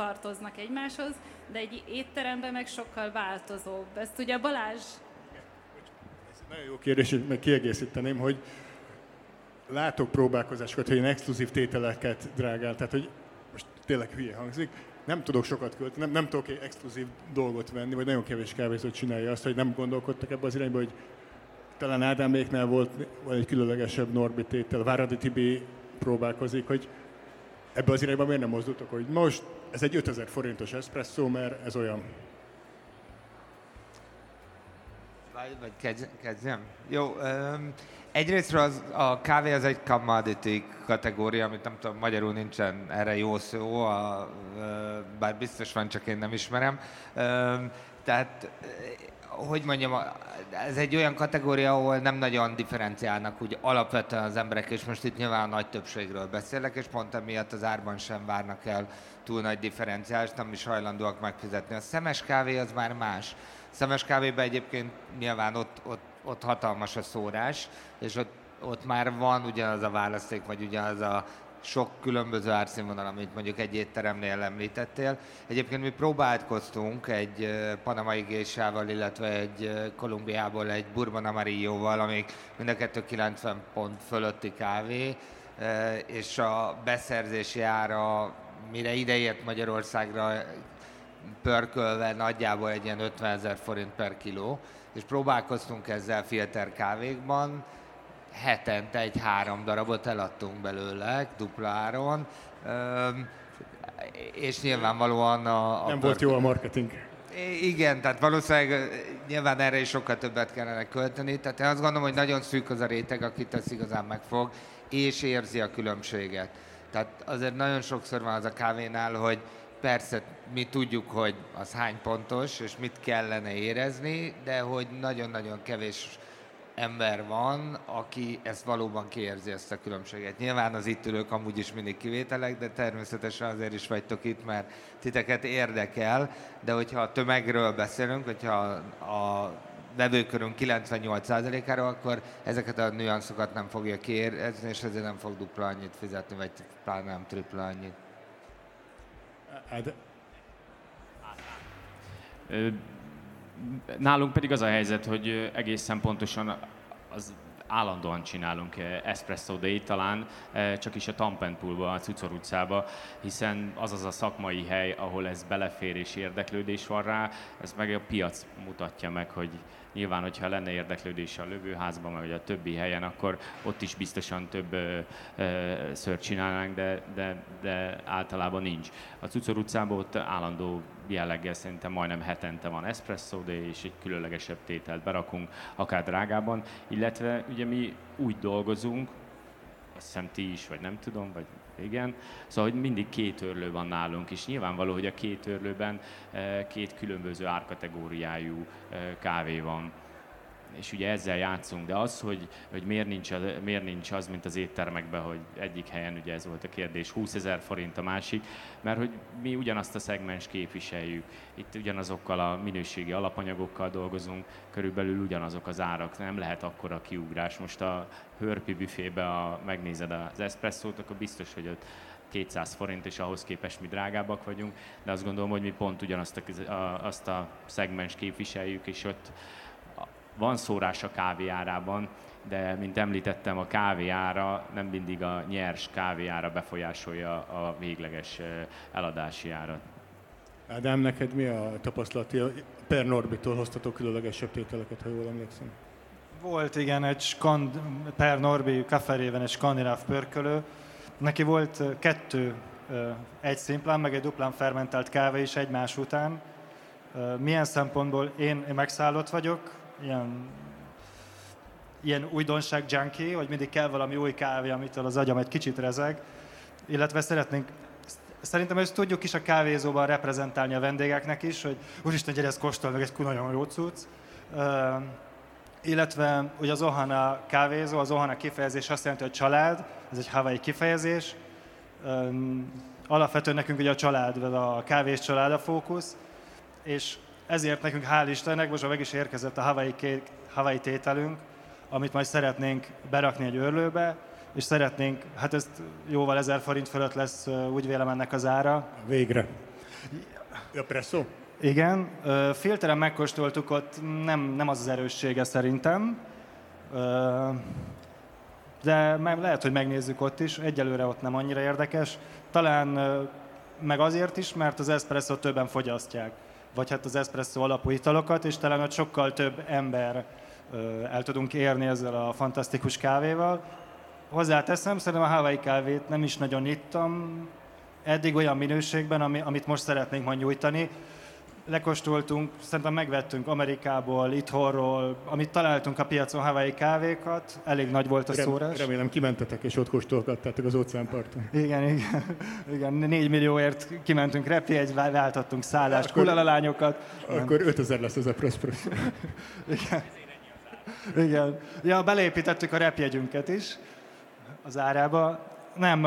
tartoznak egymáshoz, de egy étteremben meg sokkal változóbb. Ezt ugye Balázs... Ez nagyon jó kérdés, meg kiegészíteném, hogy látok próbálkozásokat, hogy ilyen exkluzív tételeket drágál, tehát hogy most tényleg hülye hangzik, nem tudok sokat költeni, nem, nem tudok egy exkluzív dolgot venni, vagy nagyon kevés kávézót csinálja azt, hogy nem gondolkodtak ebbe az irányba, hogy talán Ádáméknál volt vagy egy különlegesebb Norbi tétel, Váradi Tibi próbálkozik, hogy ebbe az irányba miért nem mozdultok, hogy most ez egy 5000 forintos espresszó, mert ez olyan. Vagy, vagy kezdjem? Jó, um, egyrészt az, a kávé az egy commodity kategória, amit nem tudom, magyarul nincsen erre jó szó, a, bár biztos van, csak én nem ismerem. Um, tehát hogy mondjam, ez egy olyan kategória, ahol nem nagyon differenciálnak úgy alapvetően az emberek, és most itt nyilván a nagy többségről beszélek, és pont emiatt az árban sem várnak el túl nagy differenciálást, nem is hajlandóak megfizetni. A szemes kávé az már más. Szemes kávéban egyébként nyilván ott, ott, ott hatalmas a szórás, és ott, ott már van ugyanaz a választék, vagy ugyanaz a sok különböző árszínvonal, amit mondjuk egy étteremnél említettél. Egyébként mi próbálkoztunk egy panamai gésával, illetve egy Kolumbiából egy Bourbon Amarillo-val, amik mind a kettő 90 pont fölötti kávé, és a beszerzési ára, mire ideért Magyarországra pörkölve nagyjából egy ilyen 50 ezer forint per kiló, és próbálkoztunk ezzel filter kávékban, hetente egy három darabot eladtunk belőle, dupláron, és nyilvánvalóan a... a Nem volt jó a marketing. Igen, tehát valószínűleg nyilván erre is sokkal többet kellene költeni. Tehát én azt gondolom, hogy nagyon szűk az a réteg, akit ez igazán megfog, és érzi a különbséget. Tehát azért nagyon sokszor van az a kávénál, hogy persze mi tudjuk, hogy az hány pontos, és mit kellene érezni, de hogy nagyon-nagyon kevés ember van, aki ezt valóban kiérzi ezt a különbséget. Nyilván az itt ülők amúgy is mindig kivételek, de természetesen azért is vagytok itt, mert titeket érdekel, de hogyha a tömegről beszélünk, hogyha a vevőkörünk 98%-áról, akkor ezeket a nüanszokat nem fogja kiérzni, és ezért nem fog dupla annyit fizetni, vagy pláne nem tripla annyit. Hát, Nálunk pedig az a helyzet, hogy egészen pontosan az állandóan csinálunk espresso day talán, csak is a Tampenpoolba, a Cucor utcába, hiszen az az a szakmai hely, ahol ez belefér és érdeklődés van rá, ez meg a piac mutatja meg, hogy Nyilván, hogyha lenne érdeklődés a lövőházban, vagy a többi helyen, akkor ott is biztosan több ö, ö, szört csinálnánk, de, de, de általában nincs. A Cucor utcában ott állandó jelleggel szerintem majdnem hetente van espresso de és egy különlegesebb tételt berakunk, akár drágában, illetve ugye mi úgy dolgozunk, azt hiszem ti is, vagy nem tudom, vagy igen. Szóval, hogy mindig két örlő van nálunk, és nyilvánvaló, hogy a két örlőben eh, két különböző árkategóriájú eh, kávé van és ugye ezzel játszunk, de az, hogy, hogy miért, nincs az, miért nincs az, mint az éttermekben, hogy egyik helyen, ugye ez volt a kérdés, 20 ezer forint a másik, mert hogy mi ugyanazt a szegmens képviseljük. Itt ugyanazokkal a minőségi alapanyagokkal dolgozunk, körülbelül ugyanazok az árak, nem lehet akkora kiugrás. Most a hörpi büfébe a, megnézed az eszpresszót, akkor biztos, hogy ott 200 forint, és ahhoz képest mi drágábbak vagyunk, de azt gondolom, hogy mi pont ugyanazt a, a, azt a szegmens képviseljük, és ott van szórás a kávéárában, de mint említettem, a kávéára nem mindig a nyers kávéára befolyásolja a végleges eladási árat. Ádám, neked mi a tapasztalati? Per Norbitól hoztatok különlegesebb tételeket, ha jól emlékszem. Volt igen, egy skand, Per Norbi kaferében egy skandináv pörkölő. Neki volt kettő, egy szimplán, meg egy duplán fermentált kávé is egymás után. Milyen szempontból én, én megszállott vagyok, ilyen, ilyen újdonság junkie, hogy mindig kell valami új kávé, amitől az agyam egy kicsit rezeg, illetve szeretnénk Szerintem ezt tudjuk is a kávézóban reprezentálni a vendégeknek is, hogy úristen, gyere, ezt kóstol, meg egy nagyon jó cucc. Illetve ugye az Ohana kávézó, az Ohana kifejezés azt jelenti, hogy család, ez egy havai kifejezés. Um, alapvetően nekünk ugye a család, a kávés család a fókusz, és ezért nekünk hál' Istennek most meg is érkezett a Hawaii, Hawaii tételünk, amit majd szeretnénk berakni egy örlőbe, és szeretnénk, hát ez jóval ezer forint fölött lesz, úgy vélem ennek az ára. Végre. A presszó? Igen. Filteren megkóstoltuk, ott nem, nem az az erőssége szerintem. De lehet, hogy megnézzük ott is. Egyelőre ott nem annyira érdekes. Talán meg azért is, mert az espresso többen fogyasztják vagy hát az espresso alapú italokat, és talán ott sokkal több ember el tudunk érni ezzel a fantasztikus kávéval. Hozzáteszem, szerintem a Hawaii kávét nem is nagyon ittam eddig olyan minőségben, amit most szeretnénk majd nyújtani lekostoltunk, szerintem megvettünk Amerikából, itthonról, amit találtunk a piacon Hawaii kávékat, elég nagy volt a Rem, szórás. Remélem kimentetek és ott kóstolgattátok az óceánparton. Igen, igen, igen, 4 millióért kimentünk repjegy, váltottunk szállást, kulalalányokat. Akkor 5000 lesz ez a press igen. Igen. Ja, beleépítettük a repjegyünket is az árába. Nem,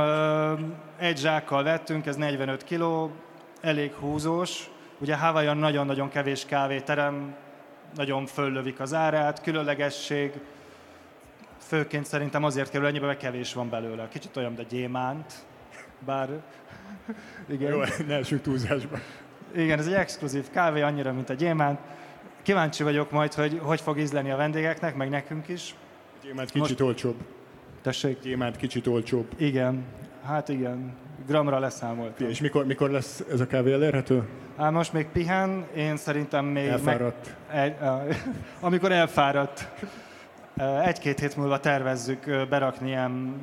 egy zsákkal vettünk, ez 45 kiló, elég húzós, Ugye Hawaiian nagyon-nagyon kevés kávéterem, nagyon föllövik az árát, különlegesség, főként szerintem azért kerül ennyibe, mert kevés van belőle. Kicsit olyan, a gyémánt, bár... Igen. Jó, ne esünk túlzásba. Igen, ez egy exkluzív kávé, annyira, mint a gyémánt. Kíváncsi vagyok majd, hogy hogy fog ízleni a vendégeknek, meg nekünk is. Gyémánt kicsit Most... olcsóbb. Tessék? Gyémánt kicsit olcsóbb. Igen, hát igen, gramra leszámolt. És mikor, mikor lesz ez a kávé elérhető? Hát most még pihen, én szerintem még... Elfáradt. Meg, egy, amikor elfáradt. Egy-két hét múlva tervezzük berakni ilyen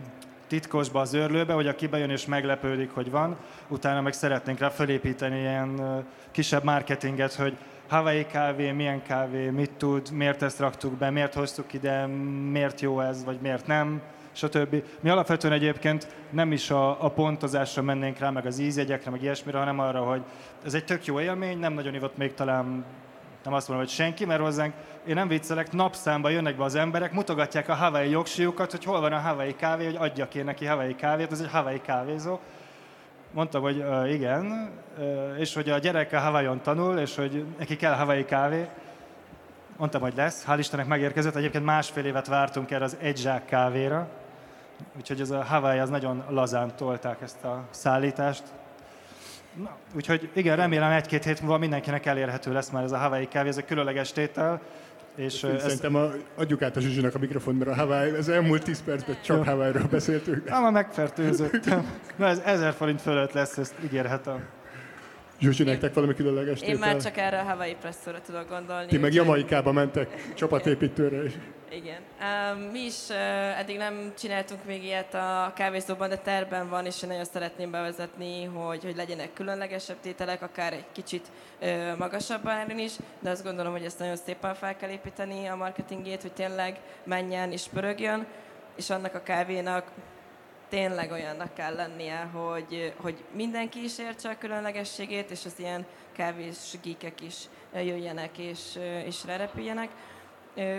titkosba az őrlőbe, hogy aki bejön és meglepődik, hogy van, utána meg szeretnénk rá felépíteni ilyen kisebb marketinget, hogy Hawaii kávé, milyen kávé, mit tud, miért ezt raktuk be, miért hoztuk ide, miért jó ez, vagy miért nem, stb. Mi alapvetően egyébként nem is a, a pontozásra mennénk rá, meg az ízjegyekre, meg ilyesmire, hanem arra, hogy ez egy tök jó élmény, nem nagyon ivott még talán nem azt mondom, hogy senki, mert hozzánk, én nem viccelek, napszámba jönnek be az emberek, mutogatják a Hawaii jogsiukat, hogy hol van a Hawaii kávé, hogy adjak én neki Hawaii kávét, ez egy Hawaii kávézó. Mondtam, hogy uh, igen, uh, és hogy a gyereke Hawaiion tanul, és hogy neki kell Hawaii kávé. Mondtam, hogy lesz, hál' Istennek megérkezett, egyébként másfél évet vártunk erre az egy zsák kávéra, úgyhogy ez a Hawaii az nagyon lazán tolták ezt a szállítást. Na, úgyhogy igen, remélem egy-két hét múlva mindenkinek elérhető lesz már ez a Hawaii kávé, ez egy különleges tétel. És ez... Szerintem a, adjuk át a Zsuzsinak a mikrofon, mert a Hawaii, az elmúlt 10 percben csak Hawaii-ról beszéltünk. Nem, már megfertőzöttem. Na ez ezer forint fölött lesz, ezt ígérhetem. Zsuzsi, nektek valami különleges Én már csak erre a Hawaii presszóra tudok gondolni. Ti meg Jamaikába mentek csapatépítőre is. Igen. Um, mi is uh, eddig nem csináltunk még ilyet a kávézóban, de terben van, és én nagyon szeretném bevezetni, hogy, hogy legyenek különlegesebb tételek, akár egy kicsit uh, magasabb áron is, de azt gondolom, hogy ezt nagyon szépen fel kell építeni a marketingét, hogy tényleg menjen és pörögjön, és annak a kávénak tényleg olyannak kell lennie, hogy, hogy mindenki is értse a különlegességét, és az ilyen kávés gíkek is jöjjenek és, és lerepüljenek.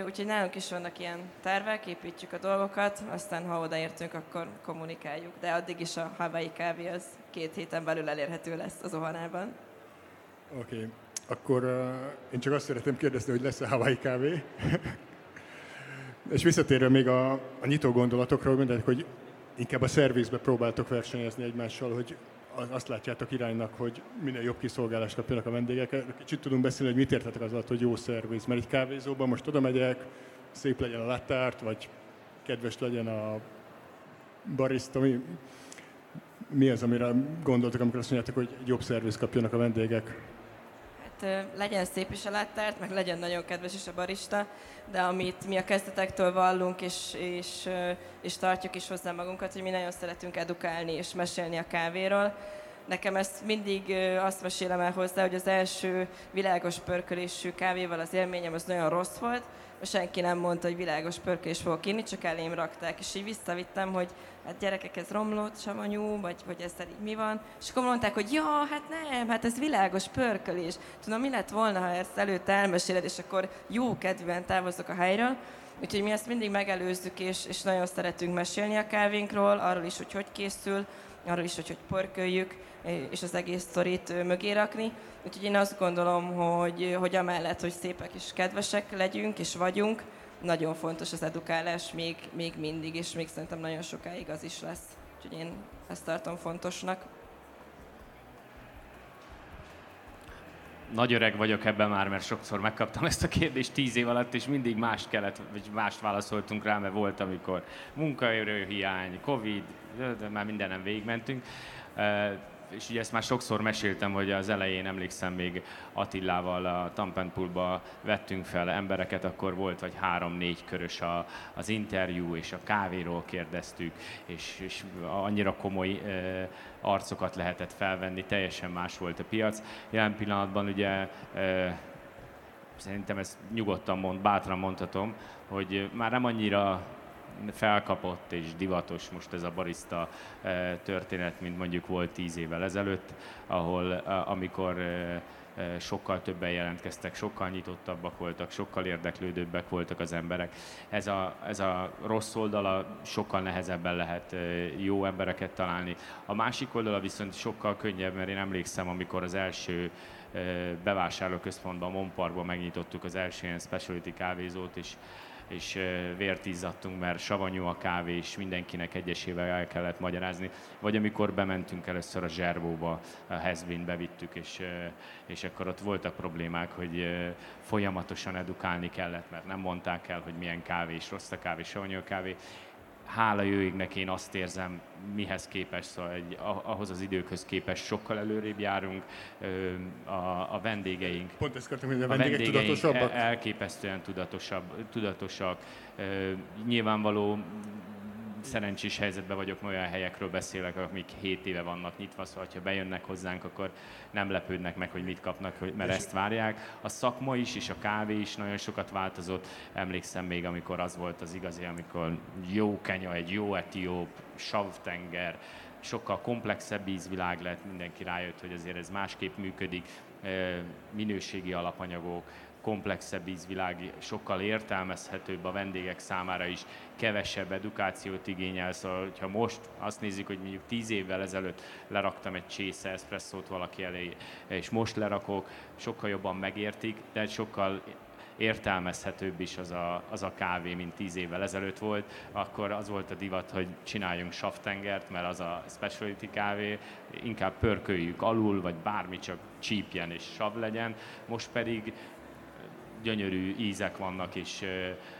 Úgyhogy nálunk is vannak ilyen tervek, építjük a dolgokat, aztán ha odaértünk, akkor kommunikáljuk. De addig is a Hawaii kávé az két héten belül elérhető lesz az Ohanában. Oké, okay. akkor uh, én csak azt szeretném kérdezni, hogy lesz-e Hawaii kávé? És visszatérve még a, a nyitó gondolatokról, mondják, hogy inkább a szervizbe próbáltok versenyezni egymással, hogy azt látjátok iránynak, hogy minél jobb kiszolgálást kapjanak a vendégek. Kicsit tudunk beszélni, hogy mit értetek az alatt, hogy jó szerviz. Mert egy kávézóban most oda megyek, szép legyen a lattárt, vagy kedves legyen a barista. Mi, mi az, amire gondoltok, amikor azt mondjátok, hogy jobb szerviz kapjanak a vendégek? Legyen szép is a lattárt, meg legyen nagyon kedves is a barista, de amit mi a kezdetektől vallunk, és, és, és tartjuk is hozzá magunkat, hogy mi nagyon szeretünk edukálni és mesélni a kávéról. Nekem ezt mindig azt mesélem el hozzá, hogy az első világos pörkölésű kávéval az élményem az nagyon rossz volt, senki nem mondta, hogy világos pörkölés fogok inni, csak elém rakták, és így visszavittem, hogy hát gyerekek, ez romlott, savanyú, vagy hogy ez így mi van. És akkor mondták, hogy ja, hát nem, hát ez világos pörkölés. Tudom, mi lett volna, ha ezt előtte elmeséled, és akkor jó kedven távozok a helyről. Úgyhogy mi ezt mindig megelőzzük, és, és nagyon szeretünk mesélni a kávénkról, arról is, hogy hogy készül, arról is, hogy hogy pörköljük, és az egész sztorit mögé rakni. Úgyhogy én azt gondolom, hogy, hogy amellett, hogy szépek és kedvesek legyünk és vagyunk, nagyon fontos az edukálás még, még mindig, és még szerintem nagyon sokáig az is lesz. Úgyhogy én ezt tartom fontosnak. Nagy öreg vagyok ebben már, mert sokszor megkaptam ezt a kérdést tíz év alatt, és mindig mást kellett, vagy mást válaszoltunk rá, mert volt, amikor munkaerőhiány, Covid, de már mindenem végigmentünk és ugye ezt már sokszor meséltem, hogy az elején emlékszem még Attillával a Tampenpoolba vettünk fel embereket, akkor volt vagy három-négy körös a, az interjú, és a kávéról kérdeztük, és, és annyira komoly e, arcokat lehetett felvenni, teljesen más volt a piac. Jelen pillanatban ugye e, szerintem ezt nyugodtan mond, bátran mondhatom, hogy már nem annyira felkapott és divatos most ez a barista eh, történet, mint mondjuk volt tíz évvel ezelőtt, ahol amikor eh, eh, sokkal többen jelentkeztek, sokkal nyitottabbak voltak, sokkal érdeklődőbbek voltak az emberek. Ez a, ez a rossz oldala sokkal nehezebben lehet jó embereket találni. A másik oldala viszont sokkal könnyebb, mert én emlékszem, amikor az első bevásárlóközpontban, Monparkban megnyitottuk az első ilyen specialty kávézót, és és vért izzadtunk, mert savanyú a kávé, és mindenkinek egyesével el kellett magyarázni. Vagy amikor bementünk először a Zserbóba, a Hezbin bevittük, és, és akkor ott voltak problémák, hogy folyamatosan edukálni kellett, mert nem mondták el, hogy milyen kávé és rossz a kávé, savanyú a kávé, hála jó égnek én azt érzem, mihez képest, szóval egy, ahhoz az időkhöz képest sokkal előrébb járunk, a, a vendégeink. Pont ezt akartam, hogy a vendégek, a vendégeink tudatosabbak? elképesztően tudatosabb, tudatosak. Nyilvánvaló szerencsés helyzetben vagyok, olyan helyekről beszélek, amik 7 éve vannak nyitva, szóval ha bejönnek hozzánk, akkor nem lepődnek meg, hogy mit kapnak, mert ezt várják. A szakma is, és a kávé is nagyon sokat változott. Emlékszem még, amikor az volt az igazi, amikor jó Kenya, egy jó etióp, savtenger, sokkal komplexebb ízvilág lett, mindenki rájött, hogy azért ez másképp működik, minőségi alapanyagok, komplexebb ízvilág, sokkal értelmezhetőbb a vendégek számára is, kevesebb edukációt igényel, szóval ha most azt nézzük, hogy mondjuk tíz évvel ezelőtt leraktam egy csésze eszpresszót valaki elé, és most lerakok, sokkal jobban megértik, de sokkal értelmezhetőbb is az a, az a kávé, mint tíz évvel ezelőtt volt, akkor az volt a divat, hogy csináljunk saftengert, mert az a specialty kávé, inkább pörköljük alul, vagy bármi csak csípjen és sav legyen. Most pedig gyönyörű ízek vannak, és,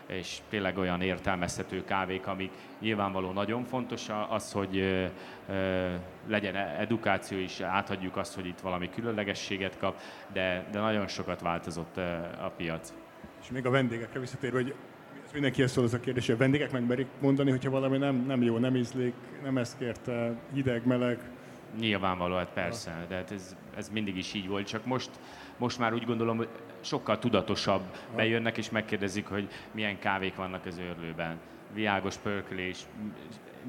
és tényleg olyan értelmezhető kávék, amik nyilvánvaló nagyon fontos az, hogy legyen edukáció is, átadjuk azt, hogy itt valami különlegességet kap, de, de nagyon sokat változott a piac. És még a vendégekre visszatérve, hogy ez mindenkihez szól az a kérdés, hogy a vendégek megmerik mondani, hogyha valami nem, nem jó, nem ízlik, nem ezt kérte, hideg, meleg. Nyilvánvaló, hát persze, de hát ez, ez mindig is így volt, csak most most már úgy gondolom, hogy sokkal tudatosabb bejönnek és megkérdezik, hogy milyen kávék vannak az őrlőben. Viágos pörkölés.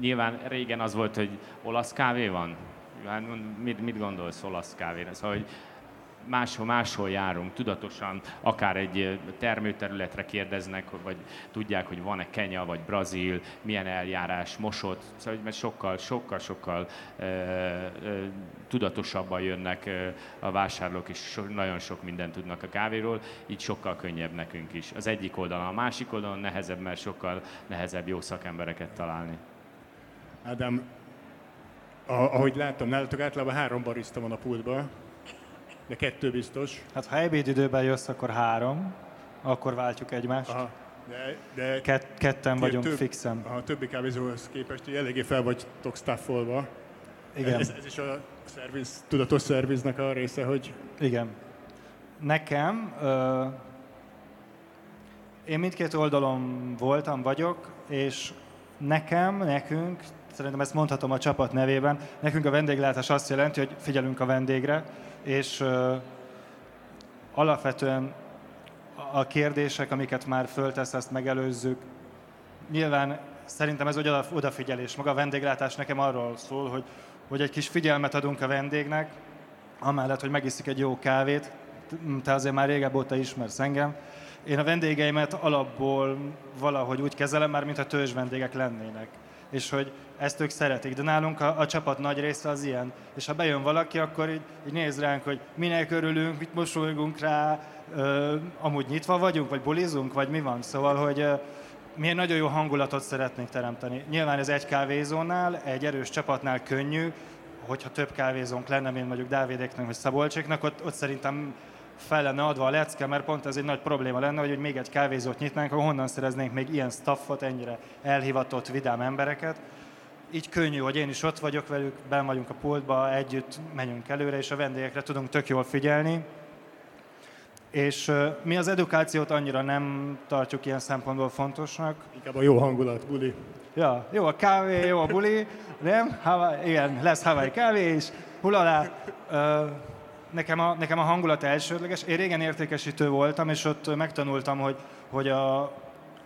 Nyilván régen az volt, hogy olasz kávé van. Hát mit, mit gondolsz olasz kávéra? Szóval, hogy máshol, máshol járunk, tudatosan akár egy termőterületre kérdeznek, vagy tudják, hogy van-e Kenya vagy Brazil, milyen eljárás, mosott, szóval mert sokkal, sokkal, sokkal e, e, tudatosabban jönnek a vásárlók, és so, nagyon sok mindent tudnak a kávéról, így sokkal könnyebb nekünk is. Az egyik oldalon, a másik oldalon nehezebb, mert sokkal nehezebb jó szakembereket találni. Ádám, ahogy láttam, nálatok általában három barista van a pultban, de kettő biztos. Hát ha ebédidőben jössz, akkor három, akkor váltjuk egymást. Aha. De, de Ket, ketten vagyunk több, fixen. A többi kávézóhoz képest hogy eléggé fel vagytok staffolva. Igen. Ez, ez is a szerviz, tudatos szerviznek a része, hogy... Igen. Nekem, ö, én mindkét oldalon voltam, vagyok, és nekem, nekünk, szerintem ezt mondhatom a csapat nevében, nekünk a vendéglátás azt jelenti, hogy figyelünk a vendégre, és alapvetően a kérdések, amiket már föltesz, ezt megelőzzük. Nyilván szerintem ez odafigyelés. Maga a vendéglátás nekem arról szól, hogy, hogy egy kis figyelmet adunk a vendégnek, amellett, hogy megiszik egy jó kávét. Te azért már régebb óta ismersz engem. Én a vendégeimet alapból valahogy úgy kezelem már, mintha törzs vendégek lennének. És hogy ezt ők szeretik, de nálunk a, a csapat nagy része az ilyen. És ha bejön valaki, akkor így, így néz ránk, hogy minek örülünk, mit mosolygunk rá, ö, amúgy nyitva vagyunk, vagy bulizunk, vagy mi van. Szóval, hogy ö, mi nagyon jó hangulatot szeretnénk teremteni. Nyilván ez egy kávézónál, egy erős csapatnál könnyű, hogyha több kávézónk lenne, mint mondjuk Dávidéknek vagy Szabolcséknak, ott, ott szerintem fel lenne adva a lecke, mert pont ez egy nagy probléma lenne, hogy még egy kávézót nyitnánk, akkor honnan szereznénk még ilyen staffot, ennyire elhivatott, vidám embereket így könnyű, hogy én is ott vagyok velük, ben vagyunk a pultba, együtt menjünk előre, és a vendégekre tudunk tök jól figyelni. És mi az edukációt annyira nem tartjuk ilyen szempontból fontosnak. Inkább a jó hangulat, buli. Ja, jó a kávé, jó a buli, nem? Hava, igen, lesz Hawaii kávé is, hulalá. Nekem, a, nekem a hangulat elsődleges. Én régen értékesítő voltam, és ott megtanultam, hogy, hogy a,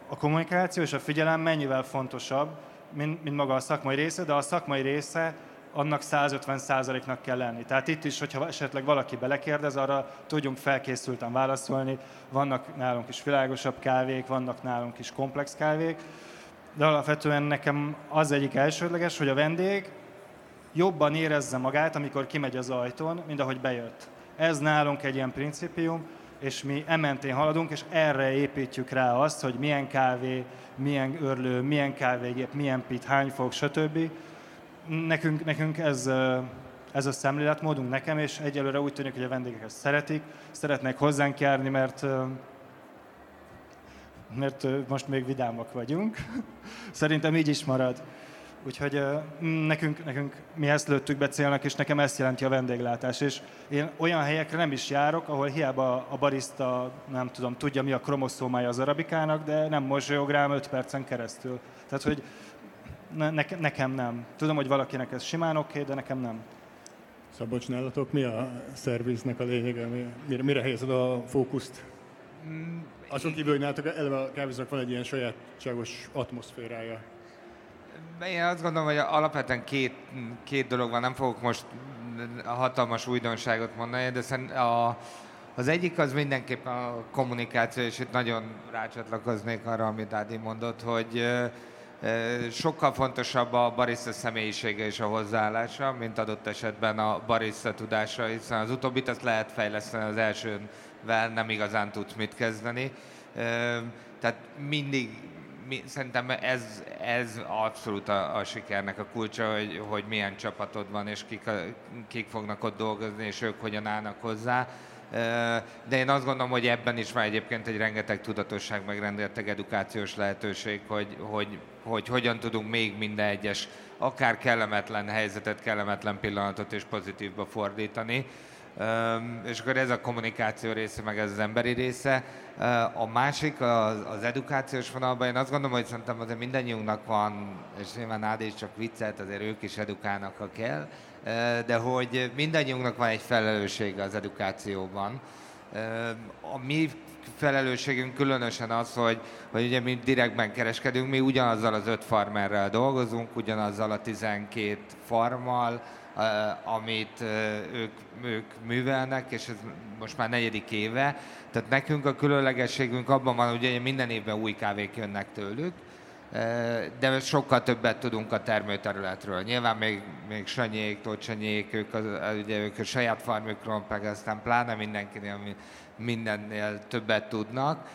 a kommunikáció és a figyelem mennyivel fontosabb, mint, mint maga a szakmai része, de a szakmai része annak 150%-nak kell lenni. Tehát itt is, hogyha esetleg valaki belekérdez, arra tudjunk felkészülten válaszolni. Vannak nálunk is világosabb kávék, vannak nálunk is komplex kávék, de alapvetően nekem az egyik elsődleges, hogy a vendég jobban érezze magát, amikor kimegy az ajtón, mint ahogy bejött. Ez nálunk egy ilyen principium, és mi ementén haladunk, és erre építjük rá azt, hogy milyen kávé, milyen örlő, milyen kávégép, milyen pit, hány fog, stb. Nekünk, nekünk ez, ez a szemléletmódunk nekem, és egyelőre úgy tűnik, hogy a vendégek ezt szeretik, szeretnek hozzánk járni, mert mert most még vidámak vagyunk. Szerintem így is marad. Úgyhogy nekünk, nekünk mi ezt lőttük be célnak, és nekem ezt jelenti a vendéglátás. És én olyan helyekre nem is járok, ahol hiába a barista, nem tudom, tudja mi a kromoszómája az arabikának, de nem mosolyog rám 5 percen keresztül. Tehát, hogy ne, ne, nekem nem. Tudom, hogy valakinek ez simán oké, okay, de nekem nem. Szabocs, nálatok mi a szerviznek a lényege? Mire, mire helyezed a fókuszt? Mm, Azon kívül, hogy nálatok eleve a kávézónak van egy ilyen sajátságos atmoszférája. Én azt gondolom, hogy alapvetően két, két dolog van, nem fogok most hatalmas újdonságot mondani, de a, az egyik az mindenképp a kommunikáció, és itt nagyon rácsatlakoznék arra, amit Ádi mondott, hogy sokkal fontosabb a barista személyisége és a hozzáállása, mint adott esetben a barista tudása, hiszen az utóbbit azt lehet fejleszteni, az elsővel nem igazán tudsz mit kezdeni. Tehát mindig szerintem ez, ez abszolút a, a sikernek a kulcsa, hogy, hogy milyen csapatod van, és kik, a, kik fognak ott dolgozni, és ők hogyan állnak hozzá. De én azt gondolom, hogy ebben is van egyébként egy rengeteg tudatosság, meg rengeteg edukációs lehetőség, hogy, hogy, hogy hogyan tudunk még minden egyes, akár kellemetlen helyzetet, kellemetlen pillanatot és pozitívba fordítani. És akkor ez a kommunikáció része, meg ez az emberi része. A másik, az, az edukációs vonalban, én azt gondolom, hogy szerintem azért mindannyiunknak van, és nyilván Ádi is csak viccelt, azért ők is edukálnak, ha kell, de hogy mindannyiunknak van egy felelőssége az edukációban. A mi felelősségünk különösen az, hogy, hogy ugye mi direktben kereskedünk, mi ugyanazzal az öt farmerrel dolgozunk, ugyanazzal a 12 farmmal, amit ők, ők művelnek, és ez most már negyedik éve. Tehát nekünk a különlegességünk abban van, hogy minden évben új kávék jönnek tőlük, de sokkal többet tudunk a termőterületről. Nyilván még, még Sanyék, Tocsanyék, ők, az, ugye ők a saját farmjukról, meg aztán pláne mindenkinél mindennél többet tudnak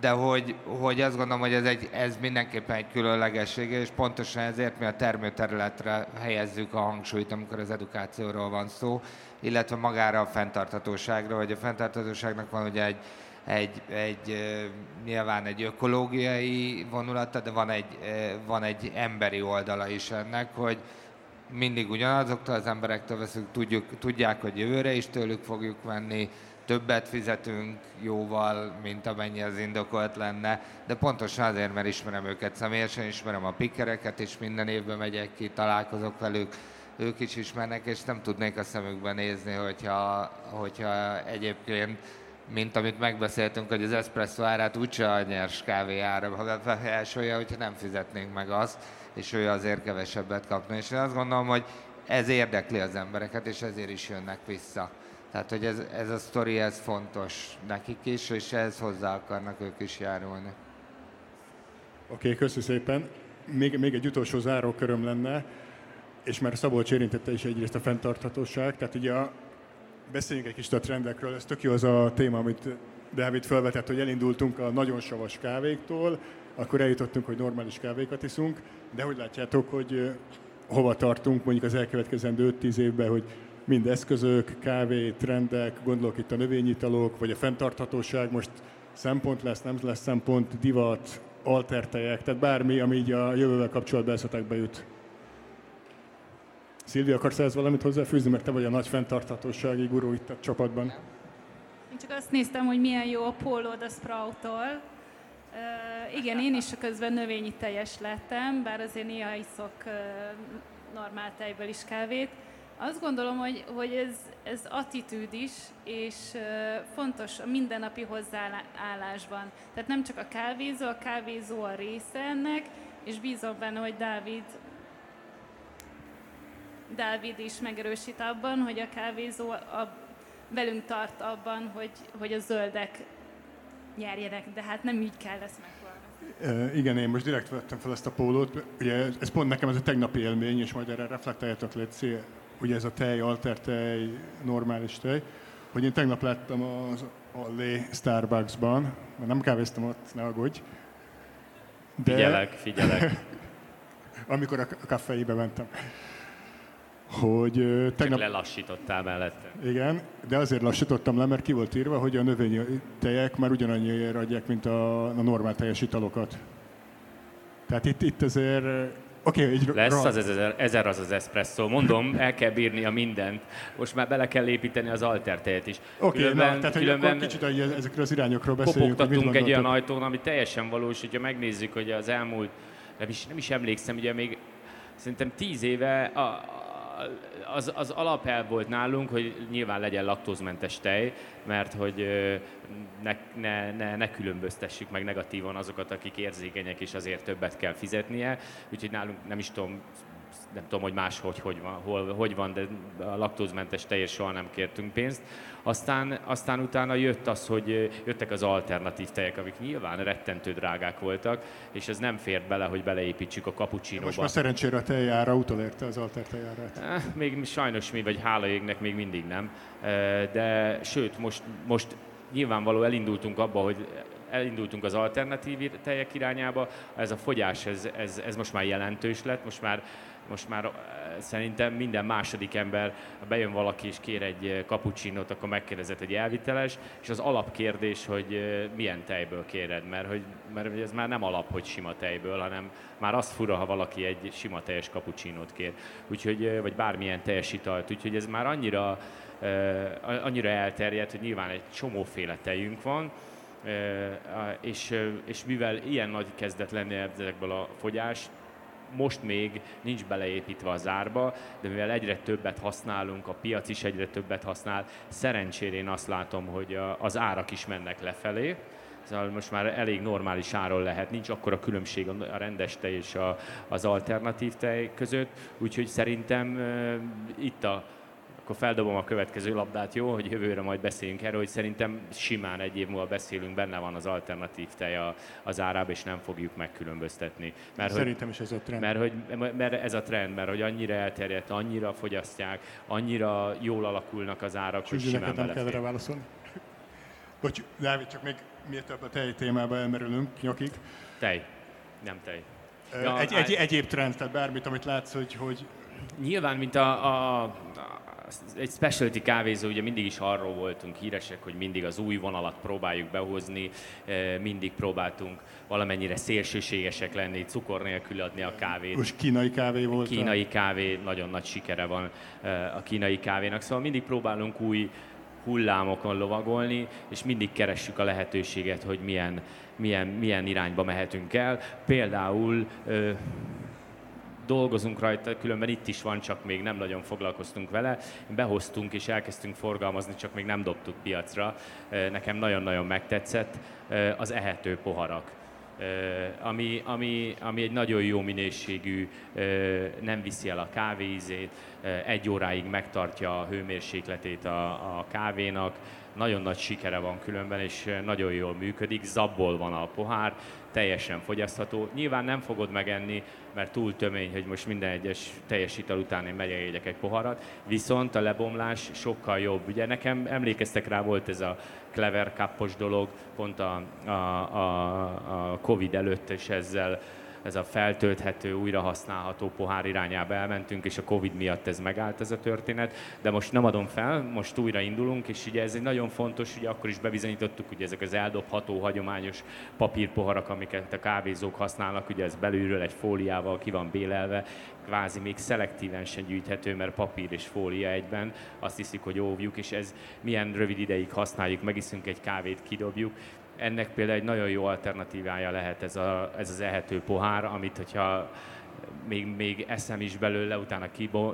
de hogy, hogy azt gondolom, hogy ez, egy, ez mindenképpen egy különlegesség, és pontosan ezért mi a termőterületre helyezzük a hangsúlyt, amikor az edukációról van szó, illetve magára a fenntarthatóságra, hogy a fenntarthatóságnak van ugye egy, egy, egy nyilván egy ökológiai vonulata, de van egy, van egy emberi oldala is ennek, hogy mindig ugyanazoktól az emberektől veszünk, tudjuk, tudják, hogy jövőre is tőlük fogjuk venni, többet fizetünk jóval, mint amennyi az indokolt lenne, de pontosan azért, mert ismerem őket személyesen, ismerem a pikereket, és minden évben megyek ki, találkozok velük, ők is ismernek, és nem tudnék a szemükbe nézni, hogyha, hogyha egyébként mint amit megbeszéltünk, hogy az espresso árát úgyse a nyers kávé ára felsolja, hogyha nem fizetnénk meg azt, és ő azért kevesebbet kapna. És én azt gondolom, hogy ez érdekli az embereket, és ezért is jönnek vissza. Tehát, hogy ez, ez a sztori, ez fontos nekik is, és ehhez hozzá akarnak ők is járulni. Oké, okay, köszönöm szépen. Még, még egy utolsó záróköröm lenne, és már Szabolcs érintette is egyrészt a fenntarthatóság, tehát ugye a, beszéljünk egy kicsit a trendekről, ez tök jó az a téma, amit Dávid felvetett, hogy elindultunk a nagyon savas kávéktól, akkor eljutottunk, hogy normális kávékat iszunk, de hogy látjátok, hogy hova tartunk mondjuk az elkövetkezendő 5-10 évben, hogy mind eszközök, kávé, trendek, gondolok itt a növényitalok, vagy a fenntarthatóság most szempont lesz, nem lesz szempont, divat, altertejek, tehát bármi, ami így a jövővel kapcsolatban eszetekbe jut. Szilvi, akarsz ez valamit hozzáfűzni, mert te vagy a nagy fenntarthatósági gurú itt a csapatban? Én csak azt néztem, hogy milyen jó a pólód a Sprouttól. Uh, igen, én is közben növényi teljes lettem, bár azért néha iszok uh, normál tejből is kávét. Azt gondolom, hogy, hogy ez, ez attitűd is, és fontos a mindennapi hozzáállásban. Tehát nem csak a kávézó, a kávézó a része ennek, és bízom benne, hogy Dávid Dávid is megerősít abban, hogy a kávézó a, velünk tart abban, hogy, hogy a zöldek nyerjenek, de hát nem így kell ezt megfogalmazni. igen, én most direkt vettem fel ezt a pólót. Ugye ez pont nekem ez a tegnapi élmény, és majd erre reflektáljatok, Léci ugye ez a tej, altertej, normális tej, hogy én tegnap láttam az Allé Starbucksban, mert nem kávéztam ott, ne aggódj. De... Figyelek, figyelek. amikor a kafejébe mentem. Hogy tegnap... Csak lelassítottál mellette. Igen, de azért lassítottam le, mert ki volt írva, hogy a növényi tejek már ugyanannyiért adják, mint a, a normál teljes italokat. Tehát itt, itt azért okay, Lesz az ezer, ezer az az espresso. Mondom, el kell bírni a mindent. Most már bele kell építeni az altertejet is. Oké, okay, na, tehát különben hogy kicsit ezekről az irányokról beszéljünk. Kopogtatunk egy olyan ajtón, ami teljesen valós, hogyha megnézzük, hogy az elmúlt, nem is, nem is emlékszem, ugye még szerintem tíz éve a, az, az alapelv volt nálunk, hogy nyilván legyen laktózmentes tej, mert hogy ne, ne, ne, ne különböztessük meg negatívan azokat, akik érzékenyek, és azért többet kell fizetnie. Úgyhogy nálunk nem is tudom, nem tudom, hogy máshogy hogy van, hol, hogy van, de a laktózmentes teljes soha nem kértünk pénzt. Aztán, aztán utána jött az, hogy jöttek az alternatív tejek, amik nyilván rettentő drágák voltak, és ez nem fért bele, hogy beleépítsük a kapucsinóba. Most már szerencsére a tejára utolérte az alter tejárát. Eh, még sajnos mi, vagy hála égnek még mindig nem. De sőt, most, most nyilvánvaló elindultunk abba, hogy elindultunk az alternatív tejek irányába, ez a fogyás, ez, ez, ez most már jelentős lett, most már most már szerintem minden második ember, ha bejön valaki és kér egy kapucsinót, akkor megkérdezett egy elviteles, és az alapkérdés, hogy milyen tejből kéred, mert, hogy, mert ez már nem alap, hogy sima tejből, hanem már azt fura, ha valaki egy sima teljes kapucsinót kér, úgyhogy, vagy bármilyen teljes italt, úgyhogy ez már annyira, annyira elterjedt, hogy nyilván egy csomóféle tejünk van, és, és mivel ilyen nagy kezdet lenni ezekből a fogyás, most még nincs beleépítve az árba, de mivel egyre többet használunk, a piac is egyre többet használ, szerencsére én azt látom, hogy az árak is mennek lefelé, Szóval most már elég normális áron lehet, nincs akkor a különbség a rendes tej és a, az alternatív tej között, úgyhogy szerintem itt a akkor feldobom a következő labdát, jó, hogy jövőre majd beszéljünk erről, hogy szerintem simán egy év múlva beszélünk, benne van az alternatív tej az árába, és nem fogjuk megkülönböztetni. Mert, szerintem hogy, is ez a trend. Mert, hogy, mert ez a trend, mert hogy annyira elterjedt, annyira fogyasztják, annyira jól alakulnak az árak, hogy simán nem kell erre válaszolni. Bocs, Dávid, csak még miért a tej témába elmerülünk, nyakig. Tej, nem tej. Ja, egy, egy, egyéb trend, tehát bármit, amit látsz, hogy... hogy... Nyilván, mint a, a egy specialty kávézó, ugye mindig is arról voltunk híresek, hogy mindig az új vonalat próbáljuk behozni, eh, mindig próbáltunk valamennyire szélsőségesek lenni, cukor nélkül adni a kávét. Most kínai kávé volt? Kínai kávé, nagyon nagy sikere van eh, a kínai kávénak, szóval mindig próbálunk új hullámokon lovagolni, és mindig keressük a lehetőséget, hogy milyen, milyen, milyen irányba mehetünk el. Például eh, dolgozunk rajta, különben itt is van, csak még nem nagyon foglalkoztunk vele. Behoztunk és elkezdtünk forgalmazni, csak még nem dobtuk piacra. Nekem nagyon-nagyon megtetszett az ehető poharak. Ami, ami, ami egy nagyon jó minőségű, nem viszi el a kávéízét, egy óráig megtartja a hőmérsékletét a, a kávénak, nagyon nagy sikere van különben, és nagyon jól működik, zabból van a pohár, teljesen fogyasztható. Nyilván nem fogod megenni, mert túl tömény, hogy most minden egyes teljes ital után én megyek egy poharat, viszont a lebomlás sokkal jobb. Ugye nekem emlékeztek rá, volt ez a clever kappos dolog, pont a, a, a, a Covid előtt, és ezzel ez a feltölthető, újrahasználható pohár irányába elmentünk, és a Covid miatt ez megállt ez a történet, de most nem adom fel, most újra indulunk, és ugye ez egy nagyon fontos, ugye akkor is bebizonyítottuk, hogy ezek az eldobható, hagyományos papírpoharak, amiket a kávézók használnak, ugye ez belülről egy fóliával ki van bélelve, kvázi még szelektíven sem gyűjthető, mert papír és fólia egyben, azt hiszik, hogy óvjuk, és ez milyen rövid ideig használjuk, megiszünk egy kávét, kidobjuk, ennek például egy nagyon jó alternatívája lehet ez, a, ez az ehető pohár, amit hogyha még, még eszem is belőle, utána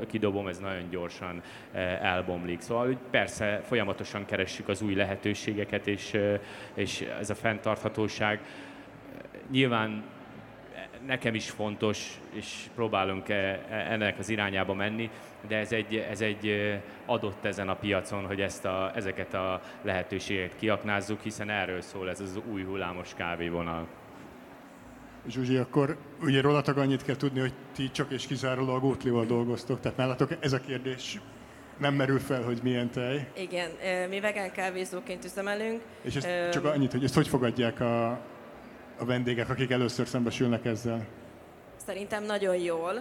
kidobom, ez nagyon gyorsan eh, elbomlik. Szóval persze folyamatosan keressük az új lehetőségeket, és, eh, és ez a fenntarthatóság nyilván nekem is fontos, és próbálunk e, e, ennek az irányába menni, de ez egy, ez egy adott ezen a piacon, hogy ezt a, ezeket a lehetőségeket kiaknázzuk, hiszen erről szól ez az új hullámos kávévonal. Zsuzsi, akkor ugye rólatok annyit kell tudni, hogy ti csak és kizárólag Ótlival dolgoztok, tehát nálatok ez a kérdés nem merül fel, hogy milyen tej. Igen, mi vegán kávézóként üzemelünk. És ezt csak annyit, hogy ezt hogy fogadják a, a vendégek, akik először szembesülnek ezzel? Szerintem nagyon jól.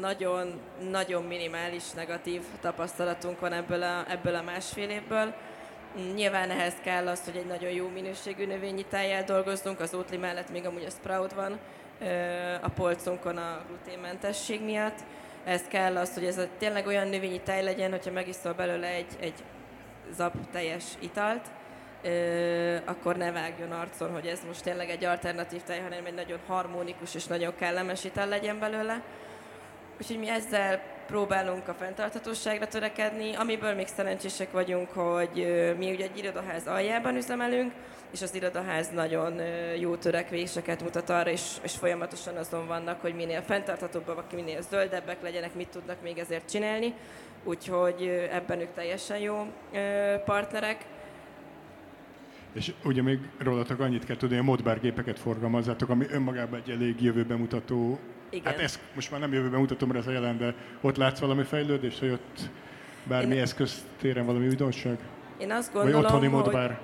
Nagyon, nagyon minimális negatív tapasztalatunk van ebből a, ebből a másfél évből. Nyilván ehhez kell az, hogy egy nagyon jó minőségű növényi tájjal dolgozzunk, az ótli mellett még amúgy a sprout van a polcunkon a gluténmentesség miatt. Ez kell az, hogy ez a, tényleg olyan növényi tej legyen, hogyha megiszol belőle egy, egy zap teljes italt, akkor ne vágjon arcon, hogy ez most tényleg egy alternatív tej, hanem egy nagyon harmonikus és nagyon kellemes ital legyen belőle. Úgyhogy mi ezzel próbálunk a fenntarthatóságra törekedni, amiből még szerencsések vagyunk, hogy mi ugye egy irodaház aljában üzemelünk, és az irodaház nagyon jó törekvéseket mutat arra, és, és folyamatosan azon vannak, hogy minél fenntarthatóbbak, minél zöldebbek legyenek, mit tudnak még ezért csinálni. Úgyhogy ebben ők teljesen jó partnerek. És ugye még rólatok annyit kell tudni, a modbár forgalmazzátok, ami önmagában egy elég jövőbe mutató igen. Hát ezt most már nem jövőben mutatom, mert ez a jelen, de ott látsz valami fejlődést, hogy ott bármi Én... eszköz téren valami újdonság? Én azt gondolom, Vagy otthoni hogy... modbár?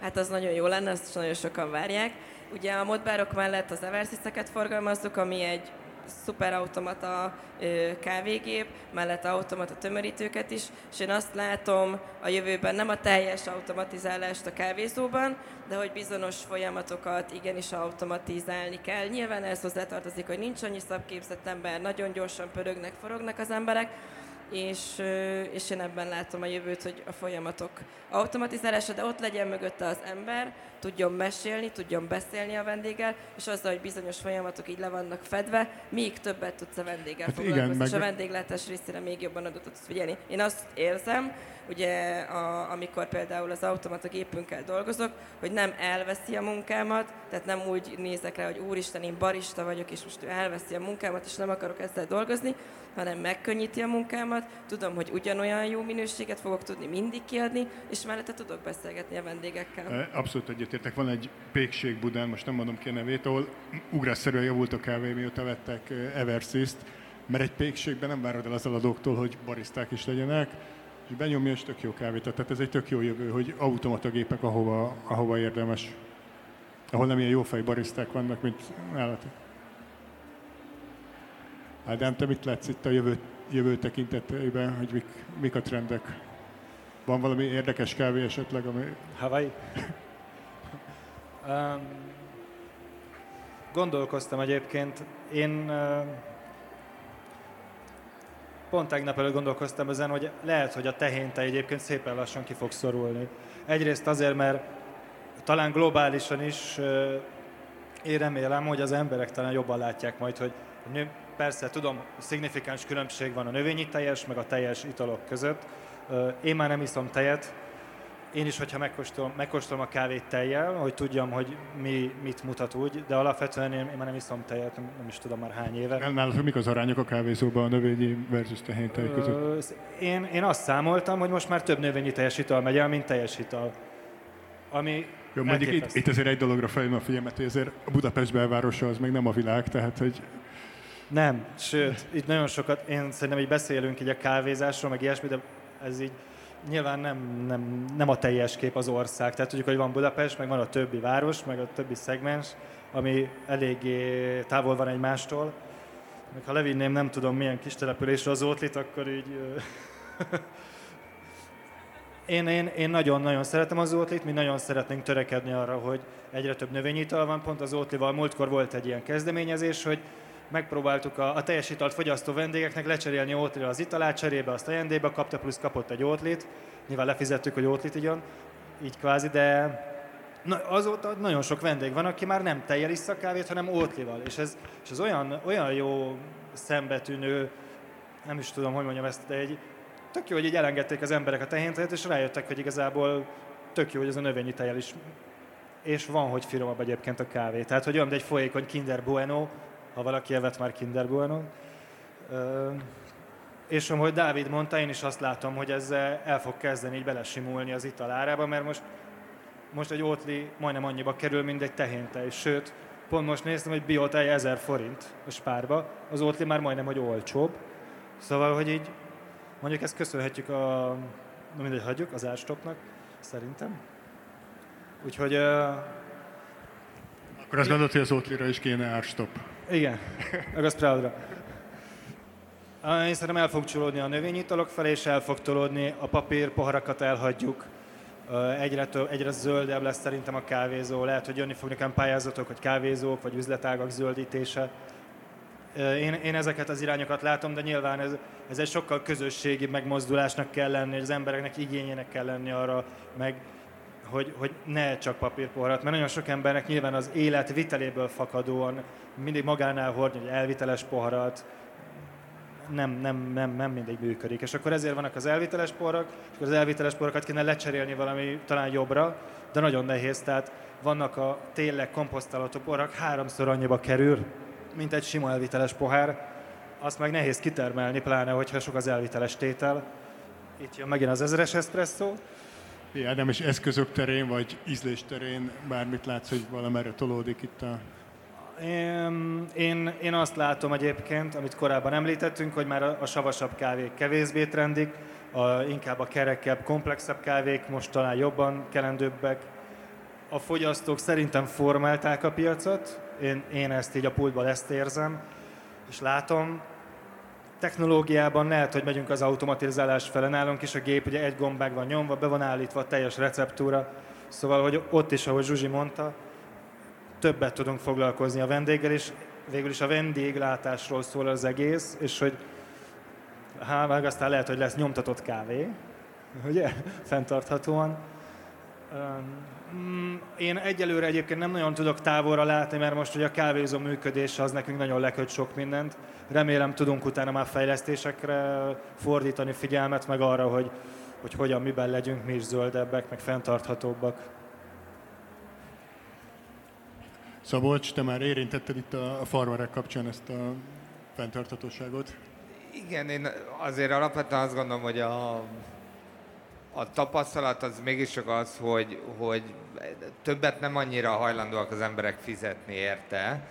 Hát az nagyon jó lenne, azt nagyon sokan várják. Ugye a modbárok mellett az Eversys-eket forgalmazzuk, ami egy szuperautomata kávégép, mellett automata tömörítőket is, és én azt látom a jövőben nem a teljes automatizálást a kávézóban, de hogy bizonyos folyamatokat igenis automatizálni kell. Nyilván ez hozzátartozik, hogy nincs annyi szabképzett ember, nagyon gyorsan pörögnek, forognak az emberek, és, és én ebben látom a jövőt, hogy a folyamatok automatizálása, de ott legyen mögötte az ember, tudjon mesélni, tudjon beszélni a vendéggel, és azzal, hogy bizonyos folyamatok így le vannak fedve, még többet tudsz a vendéggel hát foglalkozni, igen, meg... és a vendéglátás részére még jobban adott tudsz figyelni. Én azt érzem, ugye a, amikor például az automata gépünkkel dolgozok, hogy nem elveszi a munkámat, tehát nem úgy nézek rá, hogy úristen, én barista vagyok, és most ő elveszi a munkámat, és nem akarok ezzel dolgozni, hanem megkönnyíti a munkámat, tudom, hogy ugyanolyan jó minőséget fogok tudni mindig kiadni, és mellette tudok beszélgetni a vendégekkel. Abszolút egyetértek. Van egy pékség Budán, most nem mondom ki a nevét, ahol ugrásszerűen javult a kávé, mióta vettek Eversys-t, mert egy pékségben nem várod el az eladóktól, hogy bariszták is legyenek, és benyomja, és tök jó kávét. Tehát ez egy tök jó jövő, hogy automatagépek ahova, ahova érdemes. Ahol nem ilyen jófej bariszták vannak, mint nálatok. Ádám, te mit látsz itt a jövő, jövő tekintetében, hogy mik, mik a trendek? Van valami érdekes kávé esetleg, ami... Hawaii? um, gondolkoztam egyébként. Én uh, pont tegnap előtt gondolkoztam ezen, hogy lehet, hogy a tehénte egyébként szépen lassan ki fog szorulni. Egyrészt azért, mert talán globálisan is uh, én remélem, hogy az emberek talán jobban látják majd, hogy persze tudom, szignifikáns különbség van a növényi teljes, meg a teljes italok között. Én már nem iszom tejet, én is, hogyha megkóstolom, megkóstolom a kávét tejjel, hogy tudjam, hogy mi mit mutat úgy, de alapvetően én, én már nem iszom tejet, nem, nem is tudom már hány éve. Nálad mik az arányok a kávézóban a növényi versus tehén tej között? Én, én azt számoltam, hogy most már több növényi teljes ital megy el, mint teljes ital. Ami jó, mondjuk itt, itt, azért egy dologra felhívom a figyelmet, hogy azért a Budapest belvárosa az még nem a világ, tehát hogy nem, sőt, itt nagyon sokat, én szerintem így beszélünk így a kávézásról, meg ilyesmi, de ez így nyilván nem, nem, nem a teljes kép az ország. Tehát tudjuk, hogy van Budapest, meg van a többi város, meg a többi szegmens, ami eléggé távol van egymástól. Meg ha levinném nem tudom milyen kis településre az Ótlit, akkor így... én, én, én nagyon-nagyon szeretem az Ótlit, mi nagyon szeretnénk törekedni arra, hogy egyre több növényital van. Pont az Ótlival múltkor volt egy ilyen kezdeményezés, hogy megpróbáltuk a, a teljes italt fogyasztó vendégeknek lecserélni ótlira az italát, cserébe azt ajándékba kapta, plusz kapott egy ótlit. Nyilván lefizettük, hogy ótlit igyon, így kvázi, de na, azóta nagyon sok vendég van, aki már nem tejjel iszza kávét, hanem ótlival. És ez, és ez olyan, olyan jó szembetűnő, nem is tudom, hogy mondjam ezt, de egy, tök jó, hogy így elengedték az emberek a tehéntejet, és rájöttek, hogy igazából tök jó, hogy ez a növényi tejjel is és van, hogy finomabb egyébként a kávé. Tehát, hogy olyan, egy folyékony Kinder Bueno, ha valaki evett már Kinder Bueno. És ahogy Dávid mondta, én is azt látom, hogy ez el fog kezdeni így belesimulni az ital árába, mert most, most egy ótli majdnem annyiba kerül, mint egy tehéntej. Sőt, pont most néztem, hogy biotej 1000 forint a spárba, az ótli már majdnem, hogy olcsóbb. Szóval, hogy így Mondjuk ezt köszönhetjük a, na mindegy, hagyjuk, az árstopnak, szerintem. Úgyhogy... Uh, Akkor azt gondolod, hogy az Oatley-ra is kéne árstop? Igen, Proudra. Én szerintem el fog csolódni a növényitalok felé, és el fog tolódni, a papír poharakat elhagyjuk, egyre, több, egyre zöldebb lesz szerintem a kávézó. Lehet, hogy jönni fognak olyan pályázatok, hogy kávézók, vagy üzletágak zöldítése. Én, én ezeket az irányokat látom, de nyilván ez, ez egy sokkal közösségi megmozdulásnak kell lenni, hogy az embereknek igényének kell lenni arra, meg hogy, hogy ne csak papírpoharat, mert nagyon sok embernek nyilván az élet viteléből fakadóan mindig magánál hordni, hogy elviteles poharat, nem, nem, nem, nem mindig működik. És akkor ezért vannak az elviteles porak, és akkor az elviteles porokat kéne lecserélni valami talán jobbra, de nagyon nehéz, tehát vannak a tényleg komposztálható porak, háromszor annyiba kerül, mint egy sima elviteles pohár. Azt meg nehéz kitermelni, pláne, hogyha sok az elviteles tétel. Itt jön megint az ezeres espresso. Ja, nem is eszközök terén, vagy ízlés terén bármit látsz, hogy valamerre tolódik itt a én, én, azt látom egyébként, amit korábban említettünk, hogy már a, a savasabb kávék kevésbé trendik, a, inkább a kerekebb, komplexebb kávék most talán jobban kelendőbbek. A fogyasztók szerintem formálták a piacot, én, én ezt így a pultban ezt érzem, és látom, technológiában lehet, hogy megyünk az automatizálás fele. Nálunk is a gép ugye egy gombák van nyomva, be van állítva a teljes receptúra. Szóval, hogy ott is, ahogy Zsuzsi mondta, többet tudunk foglalkozni a vendéggel, és végül is a vendéglátásról szól az egész, és hogy hát meg aztán lehet, hogy lesz nyomtatott kávé, ugye, fenntarthatóan. Mm, én egyelőre egyébként nem nagyon tudok távolra látni, mert most ugye a kávézó működése az nekünk nagyon leköt sok mindent. Remélem tudunk utána már fejlesztésekre fordítani figyelmet, meg arra, hogy, hogy hogyan, miben legyünk mi is zöldebbek, meg fenntarthatóbbak. Szabolcs, te már érintetted itt a farmerek kapcsán ezt a fenntarthatóságot? Igen, én azért alapvetően azt gondolom, hogy a, a tapasztalat az mégiscsak az, hogy, hogy többet nem annyira hajlandóak az emberek fizetni érte,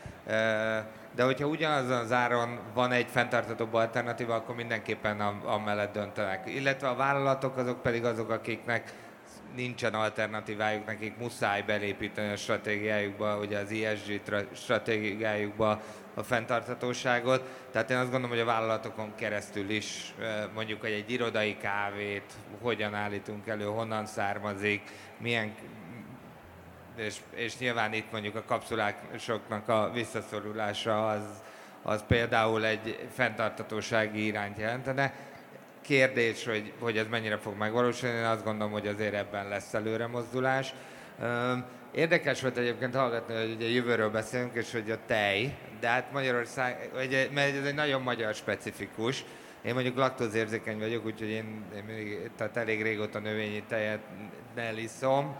de hogyha ugyanazon az áron van egy fenntarthatóbb alternatíva, akkor mindenképpen amellett döntenek. Illetve a vállalatok azok pedig azok, akiknek nincsen alternatívájuk, nekik muszáj belépíteni a stratégiájukba, ugye az ESG stratégiájukba a fenntarthatóságot. Tehát én azt gondolom, hogy a vállalatokon keresztül is mondjuk, hogy egy irodai kávét hogyan állítunk elő, honnan származik, milyen és, és nyilván itt mondjuk a kapszuláknak a visszaszorulása az, az például egy fenntartatósági irányt jelentene kérdés, hogy, hogy ez mennyire fog megvalósulni, én azt gondolom, hogy azért ebben lesz előre mozdulás. Érdekes volt egyébként hallgatni, hogy ugye jövőről beszélünk, és hogy a tej, de hát Magyarország, ugye, mert ez egy nagyon magyar specifikus. Én mondjuk laktózérzékeny vagyok, úgyhogy én, én mindig, tehát elég régóta növényi tejet iszom.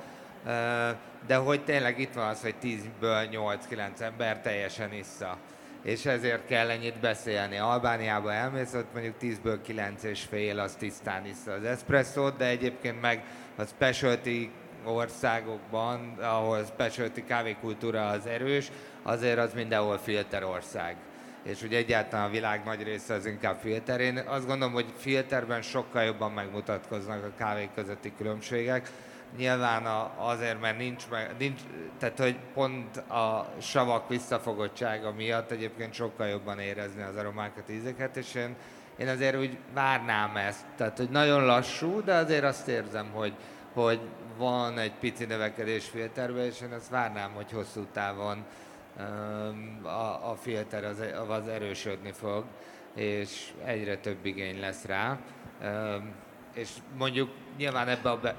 De hogy tényleg itt van az, hogy 10-ből 8-9 ember teljesen issza és ezért kell ennyit beszélni. Albániába elmész, ott mondjuk 10-ből 9 és fél az tisztán iszza az eszpresszót, de egyébként meg a specialty országokban, ahol specialty kávékultúra az erős, azért az mindenhol filterország. És ugye egyáltalán a világ nagy része az inkább filter. Én azt gondolom, hogy filterben sokkal jobban megmutatkoznak a kávék közötti különbségek, Nyilván a, azért, mert nincs, meg, nincs, tehát hogy pont a savak visszafogottsága miatt egyébként sokkal jobban érezni az aromákat, ízeket, és én, én azért úgy várnám ezt. Tehát, hogy nagyon lassú, de azért azt érzem, hogy, hogy van egy pici növekedés filterben, és én ezt várnám, hogy hosszú távon um, a, a filter az, az erősödni fog, és egyre több igény lesz rá. Um, és mondjuk nyilván ebbe a be,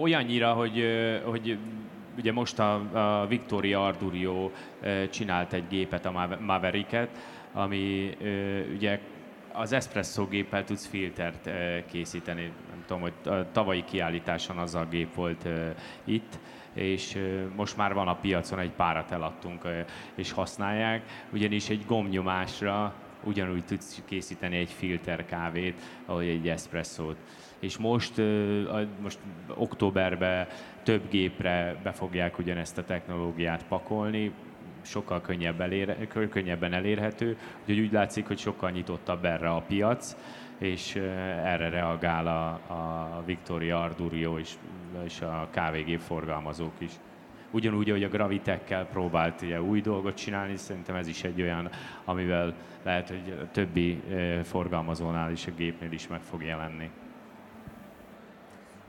olyannyira, hogy, hogy ugye most a, a Victoria Ardurio csinált egy gépet, a Mavericket, ami ugye az espresso géppel tudsz filtert készíteni. Nem tudom, hogy a tavalyi kiállításon az a gép volt itt, és most már van a piacon, egy párat eladtunk, és használják, ugyanis egy gombnyomásra ugyanúgy tudsz készíteni egy filter kávét, ahogy egy espresszót és most, most októberben több gépre be fogják ugyanezt a technológiát pakolni, sokkal könnyebb elér, könnyebben elérhető, úgyhogy úgy látszik, hogy sokkal nyitottabb erre a piac, és erre reagál a, a Victoria Ardurio és, és a kávégép forgalmazók is. Ugyanúgy, hogy a Gravitekkel próbált ugye, új dolgot csinálni, szerintem ez is egy olyan, amivel lehet, hogy a többi forgalmazónál is, a gépnél is meg fog jelenni.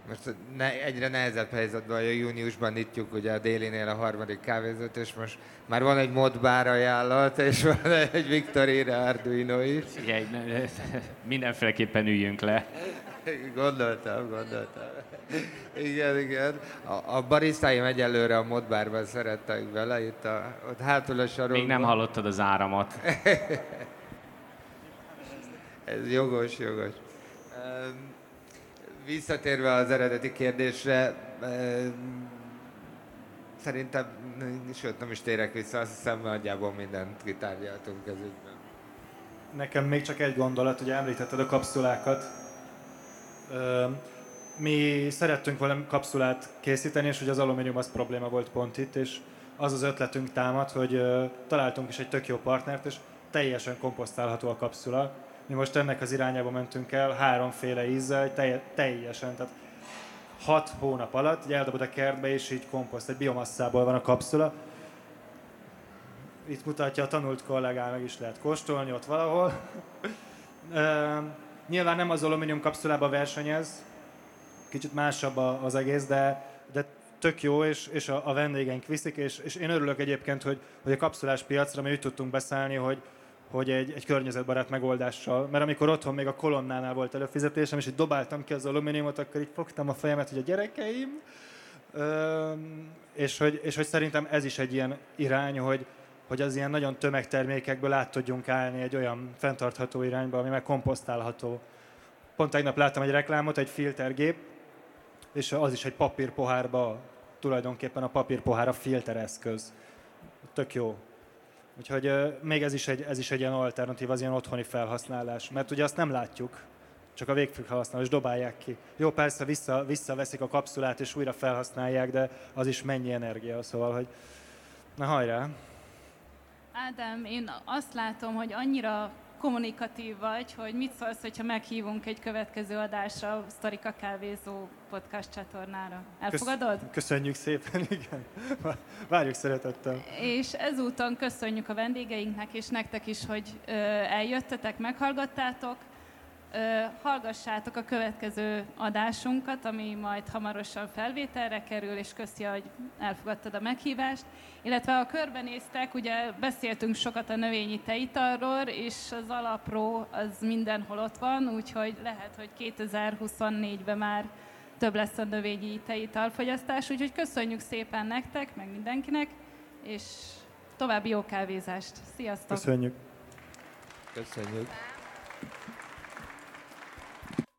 Most ne, egyre nehezebb helyzetben, hogy júniusban nyitjuk ugye a délinél a harmadik kávézót, és most már van egy modbár ajánlat, és van egy Victorine Arduino is. Igen, mindenféleképpen üljünk le. Gondoltam, gondoltam. Igen, igen. A, a barisztáim egyelőre a modbárban szerettek vele, itt a, ott hátul a sarokban. Még nem hallottad az áramot. Ez jogos, jogos. Visszatérve az eredeti kérdésre, szerintem, sőt nem is térek vissza, azt hiszem nagyjából mindent kitárgyaltunk ez ügyben. Nekem még csak egy gondolat, hogy említetted a kapszulákat. Mi szerettünk valami kapszulát készíteni, és hogy az alumínium az probléma volt pont itt, és az az ötletünk támad, hogy találtunk is egy tök jó partnert, és teljesen komposztálható a kapszula, mi most ennek az irányába mentünk el, háromféle ízzel, teljesen, tehát hat hónap alatt, így eldobod a kertbe, és így komposzt, egy biomasszából van a kapszula. Itt mutatja a tanult kollégának is lehet kóstolni ott valahol. e, nyilván nem az alumínium kapszulába versenyez, kicsit másabb az egész, de, de tök jó, és, és a, a vendégeink viszik, és, és én örülök egyébként, hogy, hogy a kapszulás piacra mi úgy tudtunk beszállni, hogy, hogy egy, egy környezetbarát megoldással, mert amikor otthon még a kolonnánál volt előfizetésem, és így dobáltam ki az alumíniumot, akkor így fogtam a fejemet, hogy a gyerekeim, Ö, és, hogy, és hogy szerintem ez is egy ilyen irány, hogy, hogy az ilyen nagyon tömegtermékekből át tudjunk állni egy olyan fenntartható irányba, ami meg komposztálható. Pont tegnap láttam egy reklámot, egy filtergép, és az is egy papírpohárba, tulajdonképpen a papírpohár a filtereszköz. Tök jó. Úgyhogy még ez is, egy, ez is egy ilyen alternatív, az ilyen otthoni felhasználás. Mert ugye azt nem látjuk, csak a végfelhasználó, és dobálják ki. Jó, persze vissza, visszaveszik a kapszulát, és újra felhasználják, de az is mennyi energia, szóval, hogy na hajrá! Ádám, én azt látom, hogy annyira kommunikatív vagy, hogy mit szólsz, hogyha meghívunk egy következő adásra a Sztorika Kávézó podcast csatornára. Elfogadod? Köszönjük szépen, igen. Várjuk szeretettel. És ezúton köszönjük a vendégeinknek és nektek is, hogy eljöttetek, meghallgattátok hallgassátok a következő adásunkat, ami majd hamarosan felvételre kerül, és köszi, hogy elfogadtad a meghívást. Illetve a körbenéztek, ugye beszéltünk sokat a növényi teitalról, és az alapról az mindenhol ott van, úgyhogy lehet, hogy 2024-ben már több lesz a növényi teitalfogyasztás, úgyhogy köszönjük szépen nektek, meg mindenkinek, és további jó kávézást. Sziasztok! Köszönjük! Köszönjük!